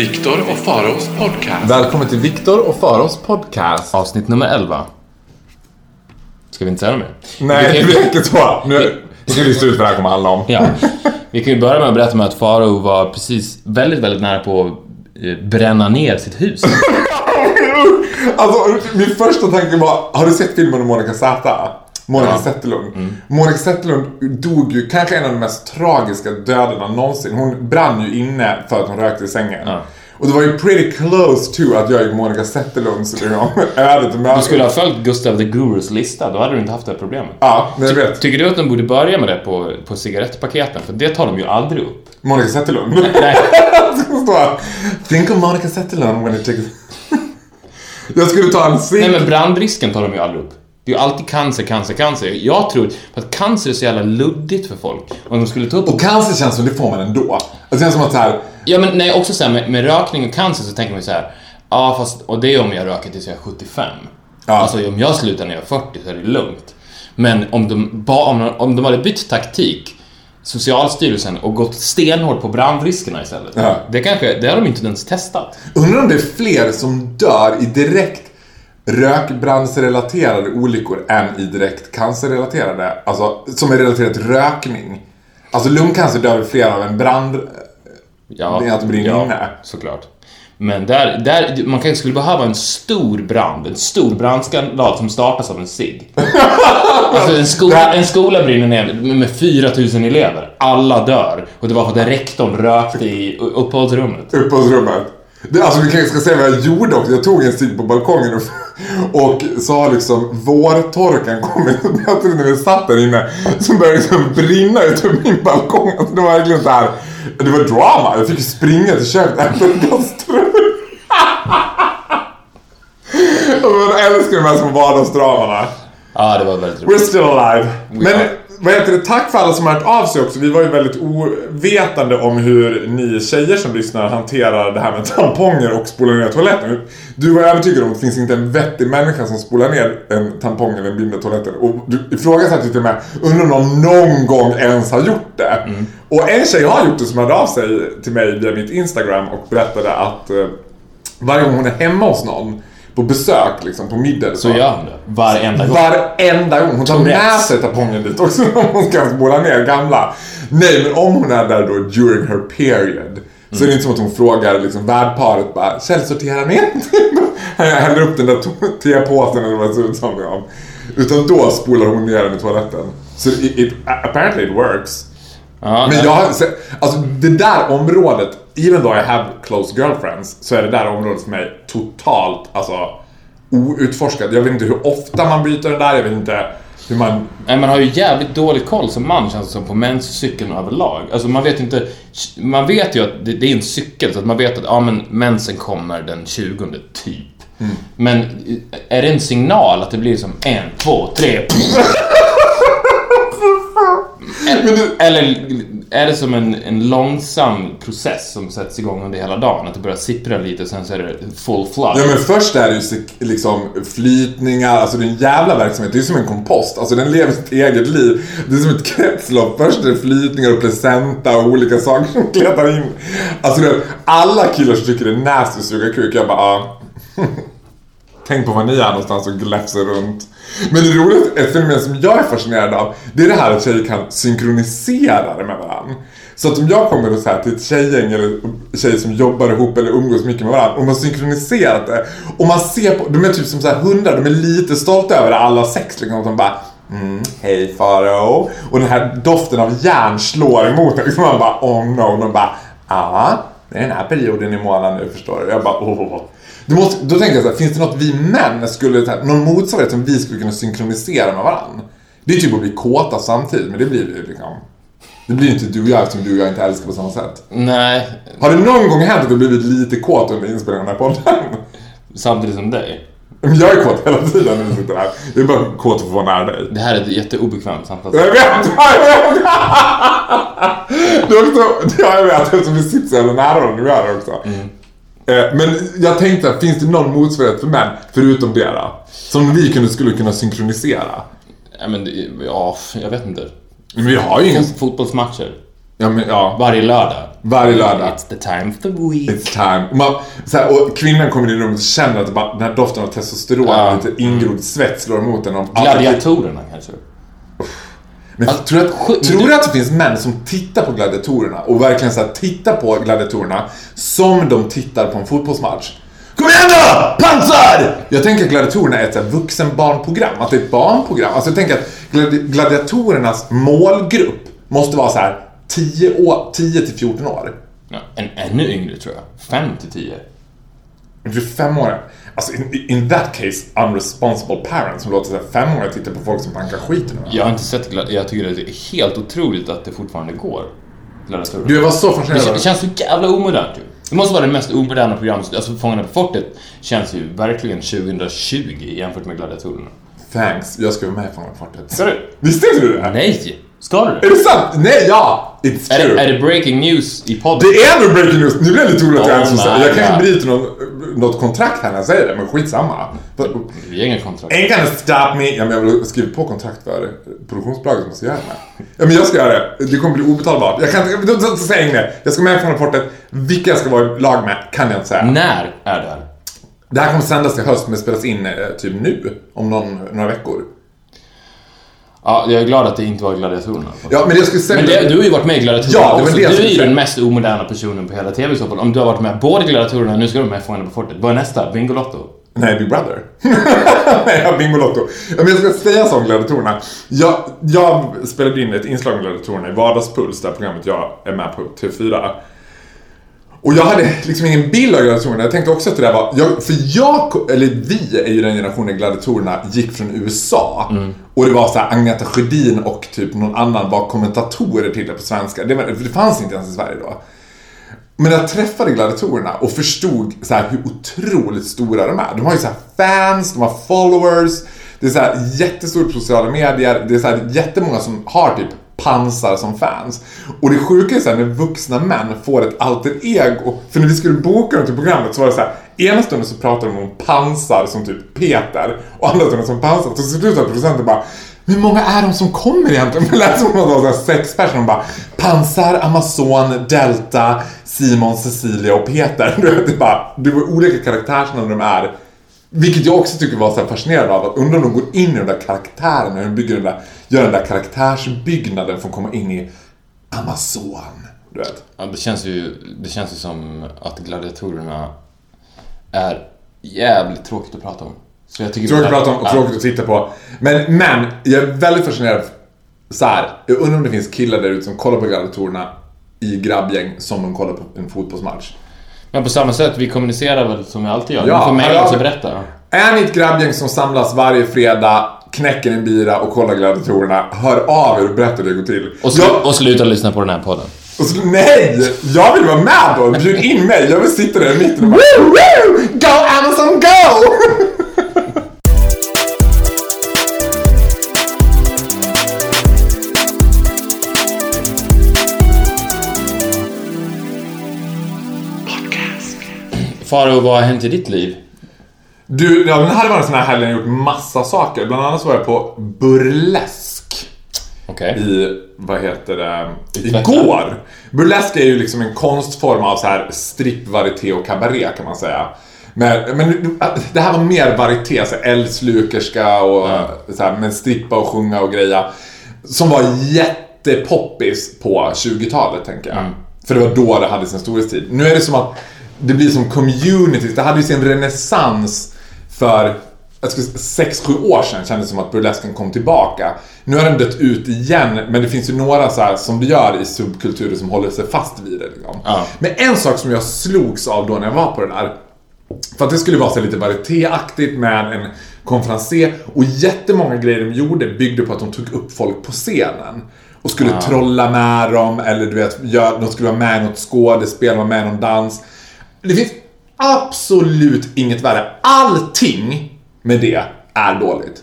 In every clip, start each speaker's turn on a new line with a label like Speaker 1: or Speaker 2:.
Speaker 1: Viktor och Faraos podcast.
Speaker 2: Välkommen till Viktor och Faros podcast.
Speaker 3: Avsnitt nummer 11. Ska vi inte säga något mer?
Speaker 2: Nej,
Speaker 3: Vi
Speaker 2: det räcker så. Nu nu ska vi lista ut vad det här kommer handla om.
Speaker 3: Ja. Vi kan ju börja med att berätta med att Faro var precis väldigt, väldigt nära på att eh, bränna ner sitt hus.
Speaker 2: Alltså, min första tanke var, har du sett filmen om Monica Z? Monica
Speaker 3: Ja.
Speaker 2: Zetterlund. Monica Zetterlund dog ju kanske en av de mest tragiska döderna någonsin. Hon brann ju inne för att hon rökte i sängen.
Speaker 3: Ja.
Speaker 2: Och det var ju pretty close to att jag gick Monica Zetterlunds öde till
Speaker 3: Du
Speaker 2: mötes.
Speaker 3: skulle ha följt Gustav the Gurus lista, då hade du inte haft det här problemet.
Speaker 2: Ja, men jag vet.
Speaker 3: Tycker du att de borde börja med det på, på cigarettpaketen? För det tar de ju aldrig upp.
Speaker 2: Monica Zetterlund.
Speaker 3: Nej.
Speaker 2: Think of Monica Zetterlund when it takes... Jag skulle ta en cigg.
Speaker 3: Nej men brandrisken tar de ju aldrig upp. Det är ju alltid cancer, cancer, cancer. Jag tror att cancer är så jävla luddigt för folk. Om de skulle ta upp...
Speaker 2: Och cancer känns som det får man ändå. Det känns som att så här,
Speaker 3: Ja men nej, också så här, med, med rökning och cancer så tänker man ju så här. Ja fast, och det är om jag röker tills jag är 75.
Speaker 2: Ja.
Speaker 3: Alltså om jag slutar när jag är 40 så är det lugnt. Men om de, ba, om, de- om de hade bytt taktik, Socialstyrelsen, och gått stenhårt på brandriskerna istället.
Speaker 2: Ja.
Speaker 3: Det kanske, det har de inte ens testat.
Speaker 2: undrar om det är fler som dör i direkt rökbrandsrelaterade olyckor än i direkt cancerrelaterade, alltså som är relaterat till rökning. Alltså lungcancer dör fler av en brand...
Speaker 3: Ja,
Speaker 2: är att det brinner
Speaker 3: ja,
Speaker 2: inne.
Speaker 3: såklart. Men där, där, man kanske skulle behöva en stor brand, en stor brandskandal som startas av en cigg. alltså en skola, en skola brinner ner med, med 4000 elever. Alla dör. Och det var för att rektorn rökte i uppehållsrummet.
Speaker 2: Uppehållsrummet. Det, alltså vi kanske ska säga vad jag gjorde också. Jag tog en cigg på balkongen och, och har liksom vårtorkan kommit. Jag när vi satt där inne så började liksom brinna ute på min balkong. Alltså det var verkligen så här. Det var drama. Jag fick springa till köket och hämta en kastrull. Jag älskar de här små vardagsdramana.
Speaker 3: Ja, det var väldigt
Speaker 2: We're
Speaker 3: roligt.
Speaker 2: still alive. Men
Speaker 3: are.
Speaker 2: Vad heter det, tack för alla som har hört av sig också. Vi var ju väldigt ovetande om hur ni tjejer som lyssnar hanterar det här med tamponger och spola ner toaletten. Du var övertygad om att det finns inte en vettig människa som spolar ner en tampong eller en binda toaletten. Och du ifrågasatte till och med, undrar om någon någon gång ens har gjort det. Och en tjej har gjort det som hörde av sig till mig via mitt Instagram och berättade att eh, varje gång hon är hemma hos någon på besök, liksom på middag
Speaker 3: Så gör hon det. Varenda gång.
Speaker 2: Varenda gång. Hon tar med sig tampongen dit också om hon ska spola ner gamla. Nej, men om hon är där då during her period. Så är det inte som att hon frågar liksom värdparet bara källsortera ner. Häller upp den där tepåsen eller vad det ser ut som. Utan då spolar hon ner den i toaletten. Så it, it, apparently it works.
Speaker 3: Ja,
Speaker 2: Men jag har alltså det där området, even though I have close girlfriends, så är det där området för mig totalt, alltså outforskat. Jag vet inte hur ofta man byter den där, jag vet inte hur man...
Speaker 3: Nej, man har ju jävligt dålig koll som man känns det som på menscykeln överlag. Alltså man vet inte... Man vet ju att det, det är en cykel så att man vet att ja, men mensen kommer den 20 typ. Men är det en signal att det blir som en, två, tre... Eller är det som en, en långsam process som sätts igång under hela dagen? Att det börjar sippra lite och sen så är det full flood?
Speaker 2: Ja men först är det ju liksom flytningar, alltså det är en jävla verksamhet. Det är som en kompost. Alltså den lever sitt eget liv. Det är som ett kretslopp. Först är det flytningar och placenta och olika saker som kletar in. Alltså det, alla killar som tycker det är nasty att suga kuk, jag bara ah. Tänk på var ni är någonstans och gläfser runt. Men det roliga, ett fenomen som jag är fascinerad av, det är det här att tjejer kan synkronisera det med varandra. Så att om jag kommer och så här till ett tjejgäng eller tjejer som jobbar ihop eller umgås mycket med varandra och man synkroniserat det och man ser på, de är typ som så här hundar, de är lite stolta över alla sex liksom. Att de bara Mm, hej Faro. Och den här doften av järn slår emot en. Liksom man bara oh no. Och de bara ja, det är den här perioden i månaden nu förstår du. Jag bara oh. Du måste, då tänker jag så här, finns det något vi män skulle, här, någon motsvarighet som vi skulle kunna synkronisera med varandra? Det är typ att bli kåta samtidigt, men det blir det ju liksom. Det blir inte du och jag eftersom du och jag inte älskar på samma sätt.
Speaker 3: Nej,
Speaker 2: Har det någon gång hänt att du blivit lite kåt under inspelningen av den här podden?
Speaker 3: samtidigt som dig.
Speaker 2: Jag är kåt hela tiden när vi sitter här. Jag är bara kåt att få vara nära dig.
Speaker 3: Det här är ett jätteobekvämt samtal.
Speaker 2: Jag vet! Jag vet! Det är också, ja, jag vet eftersom vi sitter så jävla nära varandra nu här också. Eh, Men jag tänkte, finns det någon motsvarighet för män, förutom det då? Som vi kunde, skulle kunna synkronisera?
Speaker 3: Ja, men ja, jag vet inte.
Speaker 2: Men vi har ju ingen...
Speaker 3: Fot- Fotbollsmatcher.
Speaker 2: Ja, men ja.
Speaker 3: Varje lördag.
Speaker 2: Varje lördag.
Speaker 3: It's the time of the week.
Speaker 2: It's time. Man, så här, och kvinnan kommer in i rummet och känner att bara, den här doften av testosteron,
Speaker 3: Ja.
Speaker 2: lite ingrodd svett slår emot en. Och-
Speaker 3: Gladiatorerna kanske.
Speaker 2: Men
Speaker 3: Alltså,
Speaker 2: tror, du att, tror du att det finns män som tittar på gladiatorerna och verkligen så här, tittar på gladiatorerna som de tittar på en fotbollsmatch? Kom igen då! Pansar! Jag tänker att gladiatorerna är ett så här, vuxenbarnprogram, att det är ett barnprogram. Alltså jag tänker att gladi- gladiatorernas målgrupp måste vara så här 10, år, 10 till 14 år.
Speaker 3: Ja, en, ännu yngre tror jag. 5 till 10.
Speaker 2: Du är fem år. Alltså in, in that case, unresponsible parents som låter femåringar titta på folk som bankar skiten
Speaker 3: Jag har inte sett glad... Jag tycker att det är helt otroligt att det fortfarande går.
Speaker 2: Du jag var så
Speaker 3: Det,
Speaker 2: fascinerad. av-
Speaker 3: det känns så jävla omodernt ju. Det måste vara det mest omoderna programmet. Alltså Fångarna på fortet känns ju verkligen 2020 jämfört med gladiatorerna.
Speaker 2: Thanks, jag ska vara med i Fångarna på fortet.
Speaker 3: Ska du?
Speaker 2: Visste inte du det?
Speaker 3: Nej! Ska du
Speaker 2: Är det sant? Nej, ja! It's
Speaker 3: Är
Speaker 2: true.
Speaker 3: det, är det breaking news i podden?
Speaker 2: Det är nog breaking news. Nu blir jag lite orolig att jag
Speaker 3: Oh
Speaker 2: ens säga.
Speaker 3: my
Speaker 2: Jag kanske bryter någon, något kontrakt här när jag säger det, men skitsamma.
Speaker 3: Vi har inga kontrakt.
Speaker 2: Ain't gonna stop me. Ja, men jag vill skriva på kontrakt för produktionsbolaget som ska göra det här. Ja, men jag ska göra det. Det kommer bli obetalbart. Jag kan inte... jag inget mer. Jag ska med från rapporten. Vilka jag ska vara i lag med kan jag inte säga.
Speaker 3: När är det här?
Speaker 2: Det här kommer sändas till höst, men spelas in eh, typ nu. Om någon, några veckor.
Speaker 3: Ja, jag är glad att det inte var gladiatorerna.
Speaker 2: Ja, men jag skulle säga...
Speaker 3: Men det, du har ju varit med i Gladiatorerna
Speaker 2: Ja,
Speaker 3: också. Du är ju den mest omoderna personen på hela TV i så fall. Om du har varit med både Gladiatorerna nu ska du vara med i Fångarna på fortet. Vad är nästa? Bingolotto?
Speaker 2: Nej, Big Brother. Har Bingolotto. Ja, men jag ska säga så om gladiatorerna. Jag, jag spelade in ett inslag med gladiatorerna i Vardagspuls, det här programmet jag är med på TV4. Och jag hade liksom ingen bild av gladiatorerna. Jag tänkte också att det där var... Jag, för jag, eller vi är ju den generationen gladiatorerna gick från USA. Och det var så här Agneta Sjödin och typ någon annan var kommentatorer till det på svenska. Det, var, det fanns inte ens i Sverige då. Men jag träffade gladiatorerna och förstod så här hur otroligt stora de är. De har ju så här fans, de har followers, det är så här jättestort på sociala medier, det är så här jättemånga som har typ pansar som fans. Och det sjuka är såhär när vuxna män får ett alter ego. För när vi skulle boka dem till programmet så var det så här, ena stunden så pratade de om pansar som typ Peter och andra stunden som pansar. Och så till producenten bara hur många är de som kommer egentligen? Det lät som att det var sex personer. bara Pansar, Amazon, Delta, Simon, Cecilia och Peter. Du vet, det bara, det var olika karaktärsnamn de är. Vilket jag också tycker var så fascinerande av. Att undra om de går in i de där karaktärerna. Hur de bygger den där, gör den där karaktärsbyggnaden för att komma in i Amazon. Du vet.
Speaker 3: Ja, det känns ju, det känns ju som att gladiatorerna är jävligt tråkigt att prata om. Så jag tycker
Speaker 2: Tråkigt att prata om och
Speaker 3: Ja.
Speaker 2: tråkigt att titta på. Men, men jag är väldigt fascinerad. Så här, jag undrar om det finns killar där ute som kollar på gladiatorerna i grabbgäng som de kollar på en fotbollsmatch.
Speaker 3: Men på samma sätt, vi kommunicerar väl som vi alltid gör.
Speaker 2: Ja,
Speaker 3: Ja, får mejla oss och berätta.
Speaker 2: Är ni ett grabbgäng som samlas varje fredag, knäcker en bira och kollar gladiatorerna, hör av er och berätta hur det går till.
Speaker 3: Och, slu- och sluta lyssna på den här podden.
Speaker 2: Nej! Jag vill vara med då! Bjud in mig! Jag vill sitta där i mitten och bara woo, woo! Go Amazon go!
Speaker 3: Faro, vad har hänt i ditt liv?
Speaker 2: Du, ja, den här var en sån här helg jag gjort massa saker. Bland annat så var jag på burlesk.
Speaker 3: Okej.
Speaker 2: i, vad heter det, igår. Burlesk är ju liksom en konstform av så här stripp, varieté och cabaret kan man säga. Men, men det här var mer varieté, så eldslukerska och så här, men strippa och sjunga och greja. Som var jättepoppis på 20-talet tänker jag. För det var då det hade sin storhetstid. Nu är det som att det blir som communities, det hade ju sin renässans för jag skulle säga, 6-7 år sedan kändes det som att burlesken kom tillbaka. Nu har den dött ut igen, men det finns ju några så här, som det gör i subkulturer som håller sig fast vid det. Liksom.
Speaker 3: Ja.
Speaker 2: Men en sak som jag slogs av då när jag var på det där, För att det skulle vara så lite varietéaktigt med en konferencier. Och jättemånga grejer de gjorde byggde på att de tog upp folk på scenen. Och skulle trolla med dem eller du vet, de skulle vara med i något skådespel, vara med i någon dans. Det finns absolut inget värre. Allting med det är dåligt.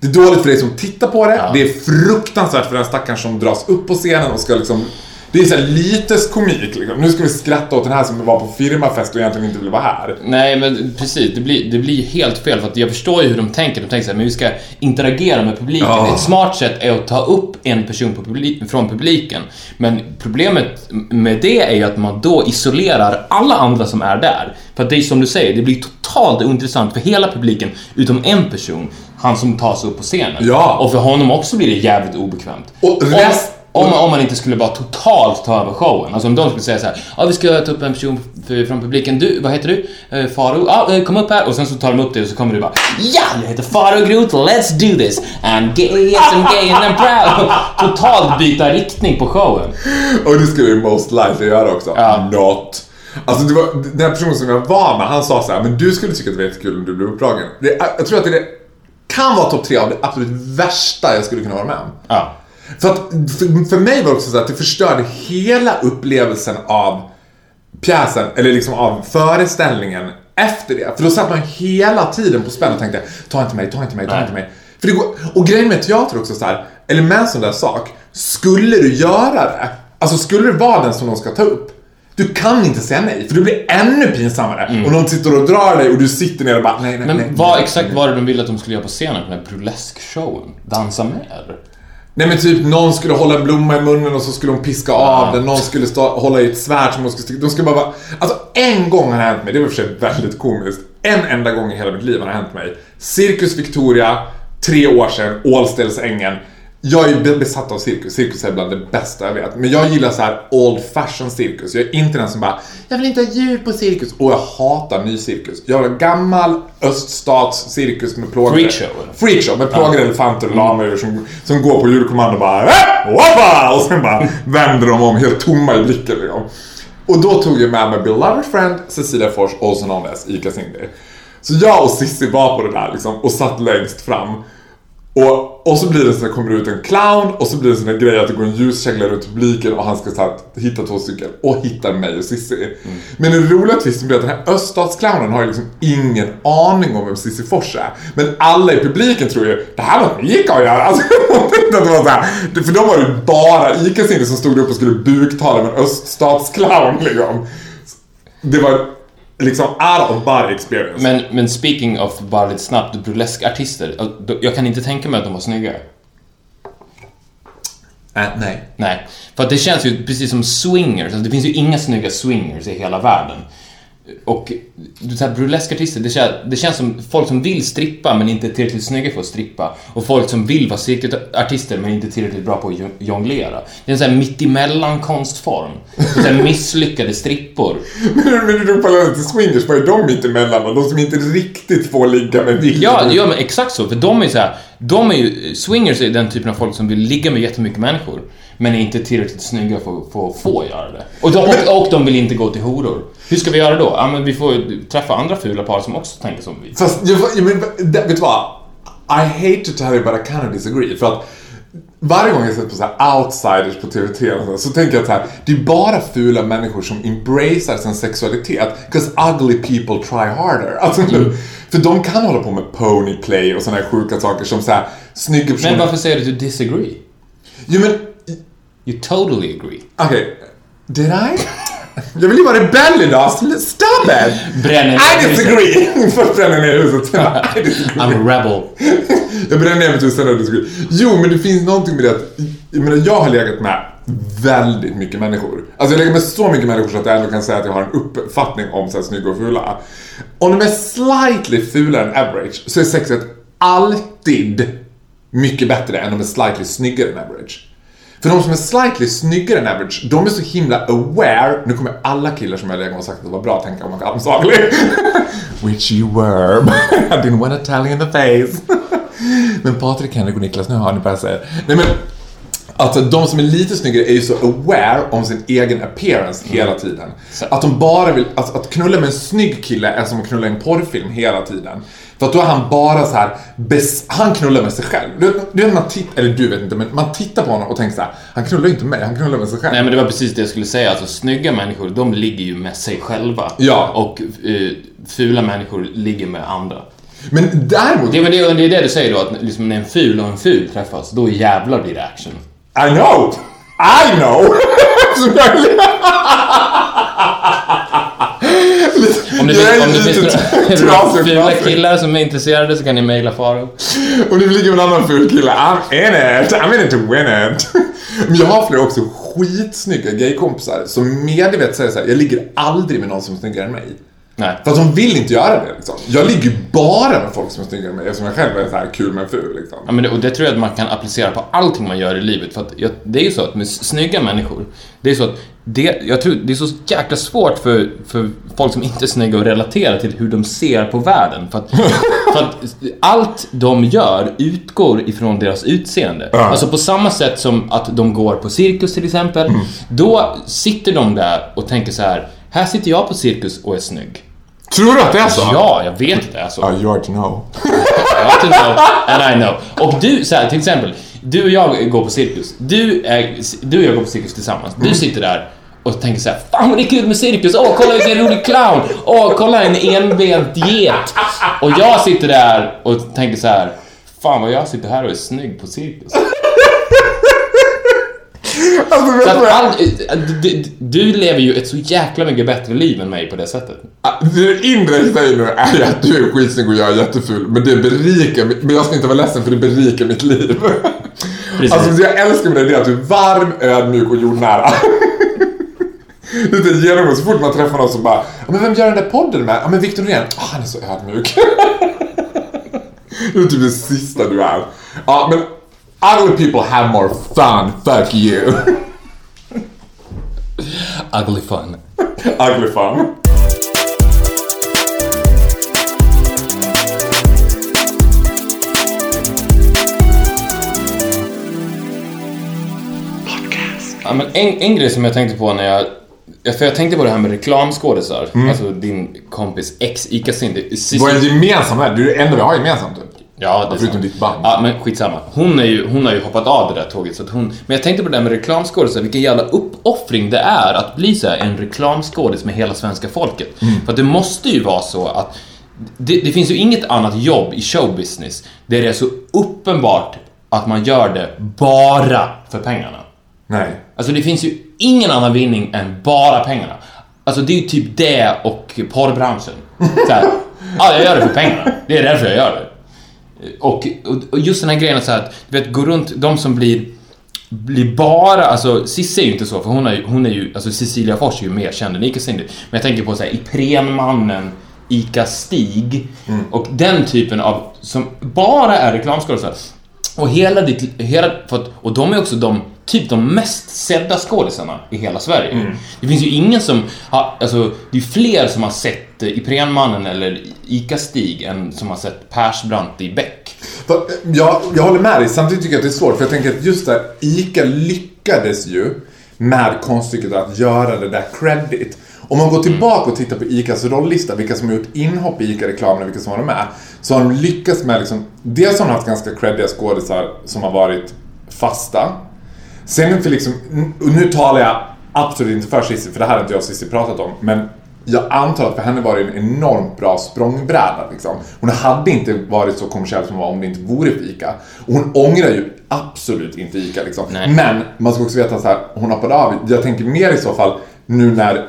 Speaker 2: Det är dåligt för dig som tittar på det. Det är fruktansvärt för den stackaren som dras upp på scenen och ska liksom... Det är så här lites komik liksom. Nu ska vi skratta åt den här som var på firmafest och egentligen inte ville vara här.
Speaker 3: Nej, men precis. Det blir, det blir helt fel för att jag förstår ju hur de tänker. De tänker så här, men vi ska interagera med publiken.
Speaker 2: Ja.
Speaker 3: Ett smart sätt är att ta upp en person publik, från publiken. Men problemet med det är ju att man då isolerar alla andra som är där. För att det är som du säger, det blir totalt ointressant för hela publiken utom en person. Han som tar sig upp på scenen.
Speaker 2: Ja.
Speaker 3: Och för honom också blir det jävligt obekvämt.
Speaker 2: Och rest-
Speaker 3: Om, om, man inte skulle bara totalt ta över showen. Alltså om de skulle säga så här, ja vi ska ta upp en person från publiken. Du, vad heter du? Eh, Faro? Ja, eh, kom upp här. Och sen så tar de upp det och så kommer du bara, ja, jag heter Faro Groth, let's do this. I'm gay, yes I'm gay and I'm proud. Totalt byta riktning på showen.
Speaker 2: Och det skulle ju most likely göra också.
Speaker 3: Ja.
Speaker 2: Not. Alltså det var, den personen som jag var med, han sa så här, men du skulle tycka att det var jättekul om du blev uppdragen. Det, jag tror att det kan vara topp tre av det absolut värsta jag skulle kunna vara med om.
Speaker 3: Ja.
Speaker 2: För att för, för mig var det också så att det förstörde hela upplevelsen av pjäsen, eller liksom av föreställningen efter det. För då satt man hela tiden på spänn och tänkte, ta inte mig, ta inte mig, ta
Speaker 3: Nej.
Speaker 2: inte mig. För det går, och grejen med teater också så här, eller med en sån där sak, skulle du göra det, alltså skulle det vara den som de ska ta upp, du kan inte säga nej, för det blir ännu pinsammare. Och de sitter och drar dig och du sitter ner och bara, nej, nej,
Speaker 3: Men
Speaker 2: nej.
Speaker 3: vad
Speaker 2: nej,
Speaker 3: exakt
Speaker 2: nej.
Speaker 3: var det de ville att de skulle göra på scenen? Den här burlesque-showen? Dansa med?
Speaker 2: Nej men typ någon skulle hålla en blomma i munnen och så skulle de piska av den. Någon skulle stå, hålla i ett svärd som de skulle sticka. De skulle bara vara... Alltså en gång har det hänt mig, det var för sig väldigt komiskt. En enda gång i hela mitt liv har det hänt mig. Cirkus Victoria, tre år sedan, Ålställsängen. Jag är besatt av cirkus. Cirkus är bland det bästa jag vet. Men jag gillar så här old fashion cirkus. Jag är inte den som bara Jag vill inte ha djur på cirkus. Och jag hatar ny cirkus. Jag vill ha gammal öststatscirkus med plågor.
Speaker 3: Freakshow?
Speaker 2: Freakshow med plågade elefanter och lamor som, som går på julkommando och bara "Äh, wappa! Och sen bara vänder de om helt tomma i blicken liksom. Och då tog jag med mig beloved friend Cecilia Fors, also known as Ica Cindy. Så jag och Sissi var på det där liksom och satt längst fram. Och, och så blir det så att det kommer ut en clown och så blir det så en grej att det går en ljuskägla runt publiken och han ska så här, hitta två stycken och hittar mig och Cissi. Men den roliga twisten blir att den här öststatsclownen har ju liksom ingen aning om vem Cissi Fors är. Men alla i publiken tror ju det här var Ica att göra. Alltså, att det var så här, för de var ju bara Ica Cindy som stod upp och skulle buktala med en öststatsclown liksom. Det var liksom out of body experience.
Speaker 3: Men, men speaking of bara lite snabbt, burleskartister. Jag kan inte tänka mig att de var snygga.
Speaker 2: Äh, nej.
Speaker 3: Nej, för att det känns ju precis som swingers. Alltså, det finns ju inga snygga swingers i hela världen. Och du vet, burleskartister, det känns, det känns som folk som vill strippa men inte är tillräckligt snygga för att strippa. Och folk som vill vara cirkusartister men inte är tillräckligt bra på att jo- jonglera. Det är en sån här mittemellan konstform. Så här misslyckade strippor.
Speaker 2: Men men du parallellt till swingers, vad är de mittemellan? De som inte riktigt får ligga med vilka?
Speaker 3: Ja, ja men exakt så. För de är så här, de är ju, swingers är den typen av folk som vill ligga med jättemycket människor. Men är inte tillräckligt snygga för att få, göra det. Och de, och, och de vill inte gå till horor. Hur ska vi göra då? Ja, men vi får ju träffa andra fula par som också tänker som vi.
Speaker 2: Fast, jag, jag, men, det- vet du vad? I hate to tell you but I kind of disagree. För att varje gång jag sett på så här outsiders på TV3 och så, så tänker jag att så här, det är bara fula människor som embracear sin sexualitet. Because ugly people try harder. Alltså, För de kan hålla på med ponyplay och såna här sjuka saker som så här, snygga personer.
Speaker 3: Men varför säger du att du disagree?
Speaker 2: Jo men,
Speaker 3: You totally agree.
Speaker 2: okej. Did I? Jag vill ju vara rebell idag, stop it!
Speaker 3: Bränner ner
Speaker 2: I
Speaker 3: huset.
Speaker 2: disagree! Först bränner ner huset, sen I disagree.
Speaker 3: I'm a rebel.
Speaker 2: Jag bränner ner mitt hus, sen I disagree. Jo, men det finns någonting med det att, jag menar, jag har legat med väldigt mycket människor. Alltså jag lägger med så mycket människor så att jag ändå kan säga att jag har en uppfattning om så här, snygga och fula. Om de är slightly fulare än average så är sexet alltid mycket bättre än de är slightly snyggare än average. För de som är slightly snyggare än average, de är så himla aware. Nu kommer alla killar som jag legat med och sagt att det var bra tänka om att I'm so. Which you were. I didn't want to tell you in the face. men Patrik, Henrik och Niklas, nu har ni bara säga. Nej men, Alltså de som är lite snyggare är ju så aware om sin egen appearance hela tiden. Att de bara vill, alltså, att knulla med en snygg kille är som att knulla i en porrfilm hela tiden. För att då är han bara så här, bes, han knullar med sig själv. Du, du man tittar, eller du vet inte, men man tittar på honom och tänker så här, han knullar ju inte mig, han knullar med sig själv.
Speaker 3: Nej men det var precis det jag skulle säga, alltså snygga människor, de ligger ju med sig själva.
Speaker 2: Ja.
Speaker 3: Och eh, fula människor ligger med andra.
Speaker 2: Men däremot,
Speaker 3: Det väl det, det är det du säger då, att liksom när en ful och en ful träffas, då jävlar blir det action.
Speaker 2: I know! I know!
Speaker 3: Om det, finns, om det finns några fula killar som är intresserade så kan ni mejla Faro.
Speaker 2: Om ligga med en annan ful kille, I'm in it, I'm in it to win it. Men jag har flera också skitsnygga gaykompisar som medvetet säger så här: jag ligger aldrig med någon som är snyggare än mig.
Speaker 3: Nej.
Speaker 2: För att de vill inte göra det liksom. Jag ligger bara med folk som är snyggare än mig eftersom jag själv är så här kul men ful liksom.
Speaker 3: Ja, men det, och det tror jag att man kan applicera på allting man gör i livet. För att jag, det är ju så att med snygga människor, det är så att det, jag tror det är så jäkla svårt för, för folk som inte är snygga att relatera till hur de ser på världen. För att, för att allt de gör utgår ifrån deras utseende. Alltså på samma sätt som att de går på cirkus till exempel. Då sitter de där och tänker så här, här sitter jag på cirkus och är snygg.
Speaker 2: Tror du att det är så?
Speaker 3: Ja, jag vet att det är så.
Speaker 2: Ja, you are to know.
Speaker 3: I want to know and I know. Och du, så här, till exempel, du och jag går på cirkus. Du, är, du och jag går på cirkus tillsammans. Du sitter där och tänker så här, Fan vad det är kul med cirkus! Åh, kolla vilken rolig clown! Åh, kolla en enbent get! Och jag sitter där och tänker så här, Fan vad jag sitter här och är snygg på cirkus.
Speaker 2: Alltså, vet
Speaker 3: Så
Speaker 2: du
Speaker 3: att all, du, du lever ju ett så jäkla mycket bättre liv än mig på det sättet.
Speaker 2: Ah, Det indirekt säger nu är att du är skitsnygg och jag är jätteful. Men det berikar Men jag ska inte vara ledsen för det berikar mitt liv.
Speaker 3: Precis.
Speaker 2: Alltså det jag älskar med dig det är att du är varm, ödmjuk och jordnära. Det är ett genomgång. Så fort man träffar någon som bara "Ja, men vem gör den där podden med? Ja men Victor Norén. Ah, han är så ödmjuk. Det är typ det sista du är. Ja men ugly people have more fun. Fuck you.
Speaker 3: Ugly fun.
Speaker 2: ugly fun.
Speaker 3: Ja, men en, en grej som jag tänkte på när jag... ja, För jag tänkte på det här med reklamskådisar. Alltså din kompis ex Ica Cindy.
Speaker 2: Vad är gemensamt här? Det är det enda vi har gemensamt.
Speaker 3: Ja, det är
Speaker 2: Förutom ditt band.
Speaker 3: Ja, men skitsamma. Hon, är ju, hon har ju hoppat av det där tåget. Så att hon, men jag tänkte på det där med reklamskådisar, vilken jävla uppoffring det är att bli så en reklamskådis med hela svenska folket. För att det måste ju vara så att det, det finns ju inget annat jobb i showbusiness där det är så uppenbart att man gör det bara för pengarna.
Speaker 2: Nej.
Speaker 3: Alltså det finns ju ingen annan vinning än bara pengarna. Alltså det är ju typ det och porrbranschen. Så här, ja, jag gör det för pengarna. Det är därför jag gör det. Och, och, just den här grejen så här, att, du vet, gå runt, de som blir blir bara, alltså Cissi är ju inte så för hon är ju, hon är ju alltså Cecilia Fors är ju mer känd än Ica Cindy. Men jag tänker på så här, Iprenmannen, Ica Stig och den typen av, som bara är reklamskådisar. Och hela ditt, hela, att, och de är också de, typ de mest sedda skådisarna i hela Sverige. Det finns ju ingen som har, alltså det är fler som har sett eh, Iprenmannen eller Ica Stig än som har sett Persbrandt i Beck.
Speaker 2: Jag, jag håller med dig, samtidigt tycker jag att det är svårt för jag tänker att just där, ICA lyckades ju med konststycket att göra det där credit. Om man går tillbaka och tittar på ICAs rollista, vilka som har gjort inhopp i ICA-reklamen och vilka som har varit med. Så har de lyckats med liksom, dels har de haft ganska creddiga skådisar som har varit fasta. Sen för liksom, nu talar jag absolut inte för Cissi, för det här har inte jag och Cissi pratat om, men jag antar att för henne var det en enormt bra språngbräda. Liksom. Hon hade inte varit så kommersiell som hon var om det inte vore för ICA. Och hon ångrar ju absolut inte ICA. Liksom. Men man ska också veta så här, hon hoppade av. Jag tänker mer i så fall nu när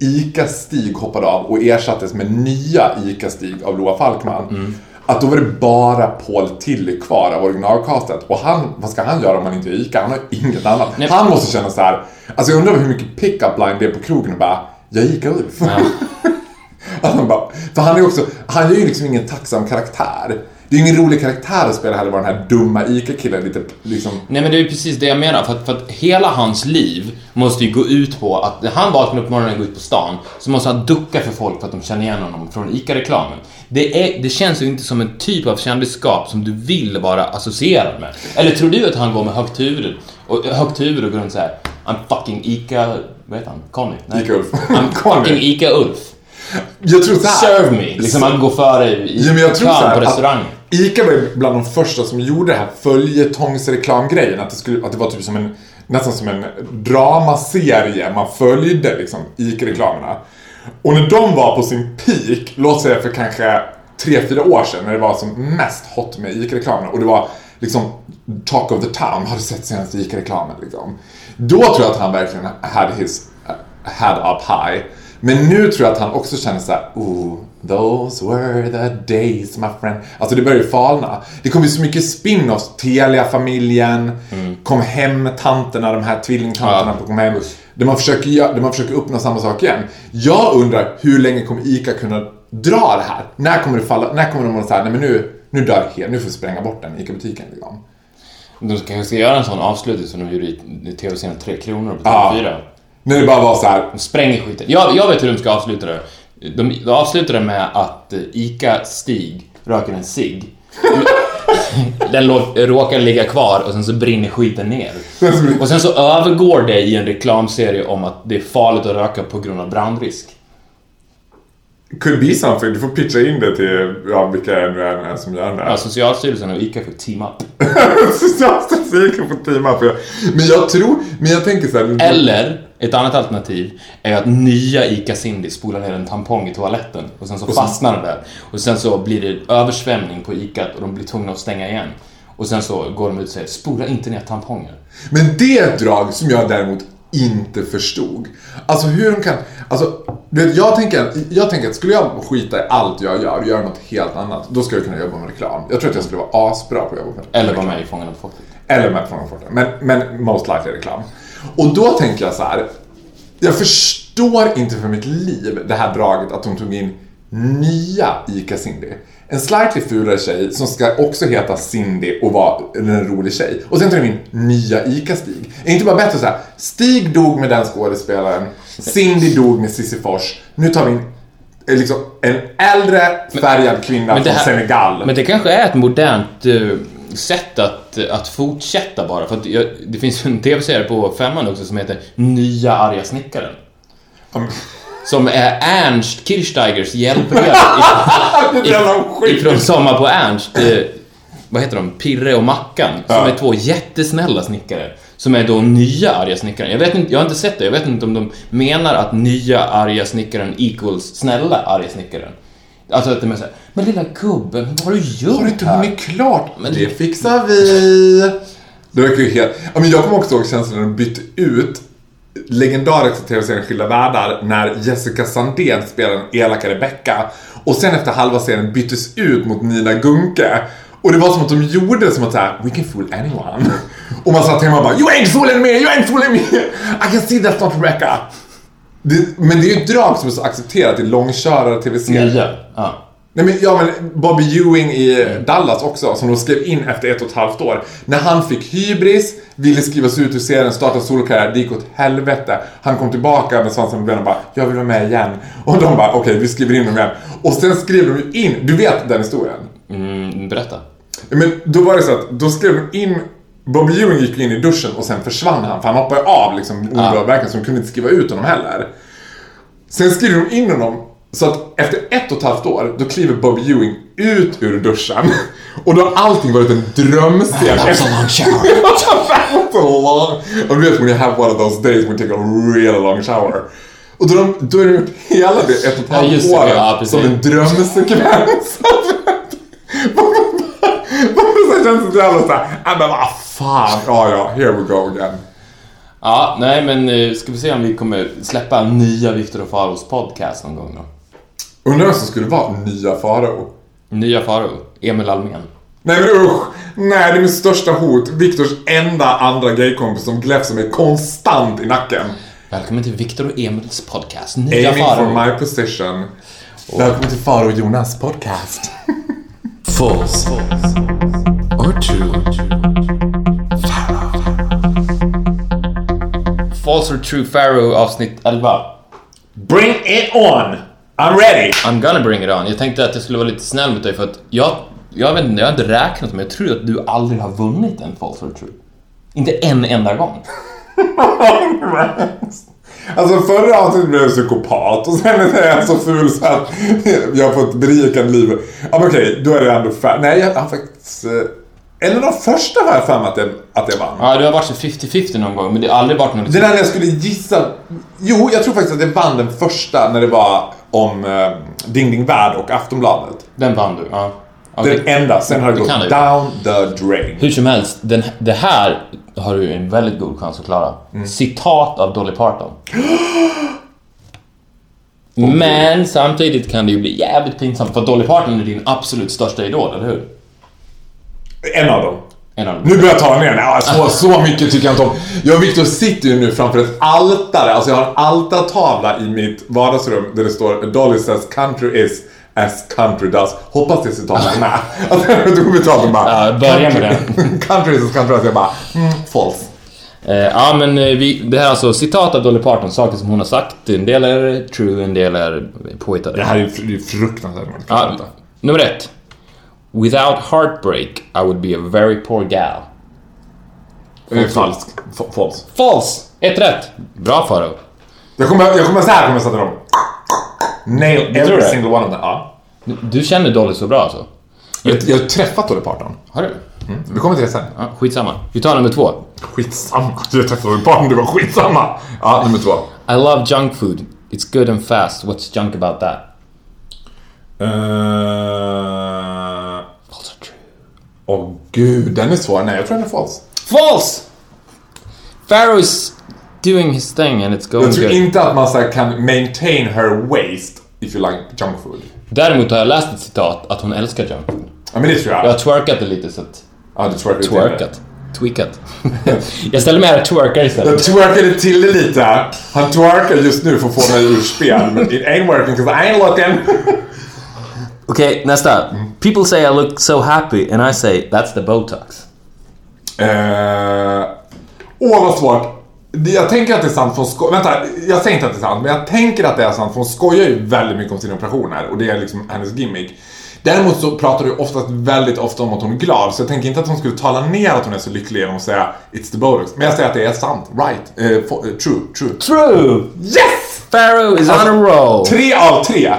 Speaker 2: ICA-Stig hoppade av och ersattes med nya ICA-Stig av Loa Falkman. Att då var det bara Paul Tilly kvar av originalcastet. Och han, vad ska han göra om han inte är ICA? Han har inget annat.
Speaker 3: Nej.
Speaker 2: Han måste känna så här. Alltså jag undrar hur mycket pick-up line det är på krogen och bara Jag är ICA-Ulf. Att han bara, för han är också, han är ju liksom ingen tacksam karaktär. det är ju ingen rolig karaktär att spela heller, vara den här dumma ICA-killen. Lite liksom...
Speaker 3: Nej men det är ju precis det jag menar, för att, för att hela hans liv måste ju gå ut på att när han vaknar upp på morgonen och går ut på stan så måste han ducka för folk för att de känner igen honom från ICA-reklamen. Det, är, det känns ju inte som en typ av kändisskap som du vill vara associerad med. Eller tror du att han går med högt huvud och, högt huvud och går runt såhär I'm fucking ICA... Vad heter han? Conny? Nej.
Speaker 2: Ica-Ulf.
Speaker 3: I'm fucking ICA-Ulf.
Speaker 2: Jag tror så här.
Speaker 3: Serve me! Liksom han går före i
Speaker 2: Ja, men jag tror så här,
Speaker 3: på restaurangen.
Speaker 2: Att Ica var bland de första som gjorde det här följetongsreklamgrejen. Att det, skulle, att det var typ som en, nästan som en dramaserie. Man följde liksom Ica-reklamerna. Och när de var på sin peak, låt säga för kanske 3-4 år sedan när det var som mest hot med Ica-reklamerna och det var liksom talk of the town, har du sett senaste Ica-reklamen liksom? Då tror jag att han verkligen had his head up high. Men nu tror jag att han också känner såhär, ooh, those were the days my friend. Alltså det börjar ju falna. Det kommer ju så mycket spin-offs, Telia-familjen, Kom hem-tanterna, de här tvillingtanterna
Speaker 3: Ja.
Speaker 2: på Kom hem. Där man, försöker, där man försöker uppnå samma sak igen. Jag undrar, hur länge kommer ICA kunna dra det här? När kommer det falla, när kommer de att säga, nej men nu, nu dör det helt, nu får vi spränga bort den ICA-butiken liksom.
Speaker 3: De kanske ska göra en sån avslutning som de gjorde i tv-serien Tre Kronor på
Speaker 2: Ja.
Speaker 3: TV4.
Speaker 2: När det bara var så här,
Speaker 3: De spränger skiten. Jag, jag vet hur de ska avsluta det. De, de avslutar det med att eh, ICA-Stig röker en cigg. Den råkar ligga kvar och sen så brinner skiten ner. Och sen så övergår det i en reklamserie om att det är farligt att röka på grund av brandrisk.
Speaker 2: Could be something, du får pitcha in det till, ja vilka är nu är som gör det.
Speaker 3: Ja, Socialstyrelsen och ICA får team up.
Speaker 2: Socialstatistiken får teama upp. Men jag tror, men jag tänker så här.
Speaker 3: Eller, ett annat alternativ är att nya ICA Cindy spolar ner en tampong i toaletten och sen så fastnar den där. Och sen så blir det översvämning på ICA och de blir tvungna att stänga igen. Och sen så går de ut och säger spola inte ner tamponger.
Speaker 2: Men det är ett drag som jag däremot inte förstod. Alltså hur de kan, alltså du vet, jag tänker, jag tänker att skulle jag skita i allt jag gör och göra något helt annat, då skulle jag kunna jobba med reklam. Jag tror att jag skulle vara asbra på att jobba med
Speaker 3: Eller
Speaker 2: reklam.
Speaker 3: vara med i Fångarna på fortet.
Speaker 2: Eller med från Forten. Men, men most likely reklam. Och då tänker jag så här. Jag förstår inte för mitt liv det här draget att de tog in nya ICA Cindy. En slightly fulare tjej som ska också heta Cindy och vara en rolig tjej. Och sen tar de in nya ICA Stig. Är inte bara bättre så här? Stig dog med den skådespelaren. Cindy dog med Cissi Fors. Nu tar vi in eh, liksom, en äldre färgad kvinna
Speaker 3: Men det
Speaker 2: från
Speaker 3: här-
Speaker 2: Senegal.
Speaker 3: Men det kanske är ett modernt eh, sätt att, att fortsätta bara. För att jag, det finns en tv-serie på femman också som heter Nya arga snickaren. Som är Ernst Kirchsteigers hjälpreda ifrån Sommar på Ernst. Eh, vad heter de? Pirre och Mackan. Som
Speaker 2: Ja.
Speaker 3: är två jättesnälla snickare. Som är då nya arga snickaren. Jag, vet inte, jag har inte sett det. Jag vet inte om de menar att nya arga snickaren equals snälla arga snickaren. Alltså att de är såhär, men lilla gubben, vad har du gjort
Speaker 2: Har du inte
Speaker 3: här?"
Speaker 2: hunnit klart?
Speaker 3: Men-
Speaker 2: det fixar vi. Det verkar ju helt... Ja, men jag kommer också ihåg känslan när de bytte ut legendariska tv-serien Skilda Världar när Jessica Sandén spelar den elaka Rebecca och sen efter halva serien byttes ut mot Nina Gunke. Och det var som att de gjorde det som att såhär, we can fool anyone. Och man satt hemma och bara, you ain't fooling me, you ain't fooling me. I can see that's not Rebecca. Det, men det är ju ett drag som är så accepterat i långkörare tv-serier.
Speaker 3: Nya? Ja.
Speaker 2: Nej men, ja men Bobby Ewing i Dallas också, som de skrev in efter ett och ett halvt år. När han fick hybris, ville skrivas ut ur serien, starta solokarriär, det gick åt helvete. Han kom tillbaka med svansen på benen och bara, jag vill vara med igen. Och de bara, okej vi skriver in dem igen. Och sen skrev de ju in, du vet den historien?
Speaker 3: Mm, berätta.
Speaker 2: Men då var det så att, då skrev de in Bobby Ewing gick in i duschen och sen försvann han, för han hoppade av liksom omedelbart så de kunde inte skriva ut honom heller. Sen skriver de in honom så att efter ett och ett halvt år, då kliver Bobby Ewing ut ur duschen. Och då har allting varit en drömscen.
Speaker 3: That was a long shower.
Speaker 2: That was a long... Och du vet when you have one of those days when you take a really long shower. Och då, de, då är det gjort hela det ett och ett
Speaker 3: Ja,
Speaker 2: halvt
Speaker 3: just det,
Speaker 2: år
Speaker 3: ja,
Speaker 2: som en drömsekvens. Sen känns det så jävla såhär, ja men vad fan, ja ja, here we go again.
Speaker 3: Ja, nej men eh, ska vi se om vi kommer släppa nya Viktor och Faros podcast någon gång då.
Speaker 2: Undrar vem som skulle vara nya Farao?
Speaker 3: Nya Faro, Emil Almen.
Speaker 2: Nej men usch! Nej, det är mitt största hot. Viktors enda andra gaykompis som gläfser mig konstant i nacken.
Speaker 3: Välkommen till Viktor och Emils podcast, Nya
Speaker 2: Aiming for
Speaker 3: Faro.
Speaker 2: my position. Välkommen till Faro och Jonas podcast. False. Or true.
Speaker 3: False or true Pharaoh avsnitt 11.
Speaker 2: Bring it on! I'm ready!
Speaker 3: I'm gonna bring it on. Jag tänkte att jag skulle vara lite snäll mot dig för att jag, jag vet inte, jag har inte räknat men jag tror att du aldrig har vunnit en false or true. Inte en enda gång.
Speaker 2: Alltså förra avsnittet blev jag psykopat och sen är jag så ful så att jag har fått berikande liv. Ja men okej, då är det ändå färdigt. Nej, jag har faktiskt... eh, Eller de första har jag för att jag, att jag vann.
Speaker 3: Ja, du har varit så 50-50 någon gång men det har aldrig varit någon...
Speaker 2: Det där när jag skulle gissa... Jo, jag tror faktiskt att jag vann den första när det var om eh, Ding Ding Värld och Aftonbladet.
Speaker 3: Den vann du, ja. ja
Speaker 2: Den enda, sen har det
Speaker 3: det
Speaker 2: gått down the drain.
Speaker 3: Hur som helst, den, det här har du en väldigt god chans att klara.
Speaker 2: Mm.
Speaker 3: Citat av Dolly Parton. Men samtidigt kan det ju bli jävligt pinsamt för Dolly Parton är din absolut största idol, eller hur?
Speaker 2: En av dem. Nu börjar jag ta ner den. Ja, så, så mycket tycker jag inte om. Jag och Victor sitter ju nu framför ett altare. Alltså jag har en altartavla i mitt vardagsrum där det står Dolly says country is as country does. Hoppas det citatet är med. Alltså då vi pratar bara...
Speaker 3: Ja, börja med
Speaker 2: country- country is as country does. Jag bara, mm, false.
Speaker 3: Eh, ja, men eh, vi, det här är alltså citat av Dolly Parton, saker som hon har sagt. En del är true, en del är påhittade.
Speaker 2: Det här det är ju fruktansvärt.
Speaker 3: Ja, nummer ett. Without heartbreak, I would be a very poor gal.
Speaker 2: Falskt. F- False.
Speaker 3: False! Ett rätt. Bra Faro.
Speaker 2: Jag kommer, jag kommer så här kommer jag sätta dem. Nail
Speaker 3: tror
Speaker 2: every single one of them. Ja.
Speaker 3: Du, du känner Dolly så bra alltså?
Speaker 2: Jag, jag har träffat Dolly Parton.
Speaker 3: Har du?
Speaker 2: Vi kommer till det sen.
Speaker 3: Ja, skitsamma. Vi tar nummer två.
Speaker 2: Skitsamma. Jag träffade Dolly Parton, det var skitsamma. Ja, nummer två.
Speaker 3: I love junk food. It's good and fast. What's junk about that?
Speaker 2: Uh... Åh gud, den är svår. Nej, jag tror den är falsk.
Speaker 3: False! Pharaoh is doing his thing and it's going
Speaker 2: Jag tror
Speaker 3: good.
Speaker 2: inte att man så kan maintain her waist if you like junk food.
Speaker 3: Däremot har jag läst ett citat att hon älskar junk food.
Speaker 2: Ja, men det tror jag.
Speaker 3: Jag har twerkat det lite så att...
Speaker 2: Ja, du twerkade
Speaker 3: Twerkat. Tweakat. jag ställer mig här och twerkar
Speaker 2: det. Jag
Speaker 3: istället.
Speaker 2: twerkade till det lite. Han twerkar just nu för att få mig ur spel. Men it ain't working 'cause I ain't looking.
Speaker 3: Okej, nästa. People say I look so happy and I say that's the botox.
Speaker 2: Eh, Åh, vad svårt. Jag tänker att det är sant för sko- Vänta, jag säger inte att det är sant, men jag tänker att det är sant för hon skojar ju väldigt mycket om sina operationer och det är liksom hennes gimmick. Däremot så pratar du oftast väldigt ofta om att hon är glad, så jag tänker inte att hon skulle tala ner att hon är så lycklig genom att säga It's the botox. Men jag säger att det är sant. Right. Eh, fo- eh, true. True.
Speaker 3: True!
Speaker 2: Yes!
Speaker 3: Pharaoh is on a roll!
Speaker 2: Tre av tre.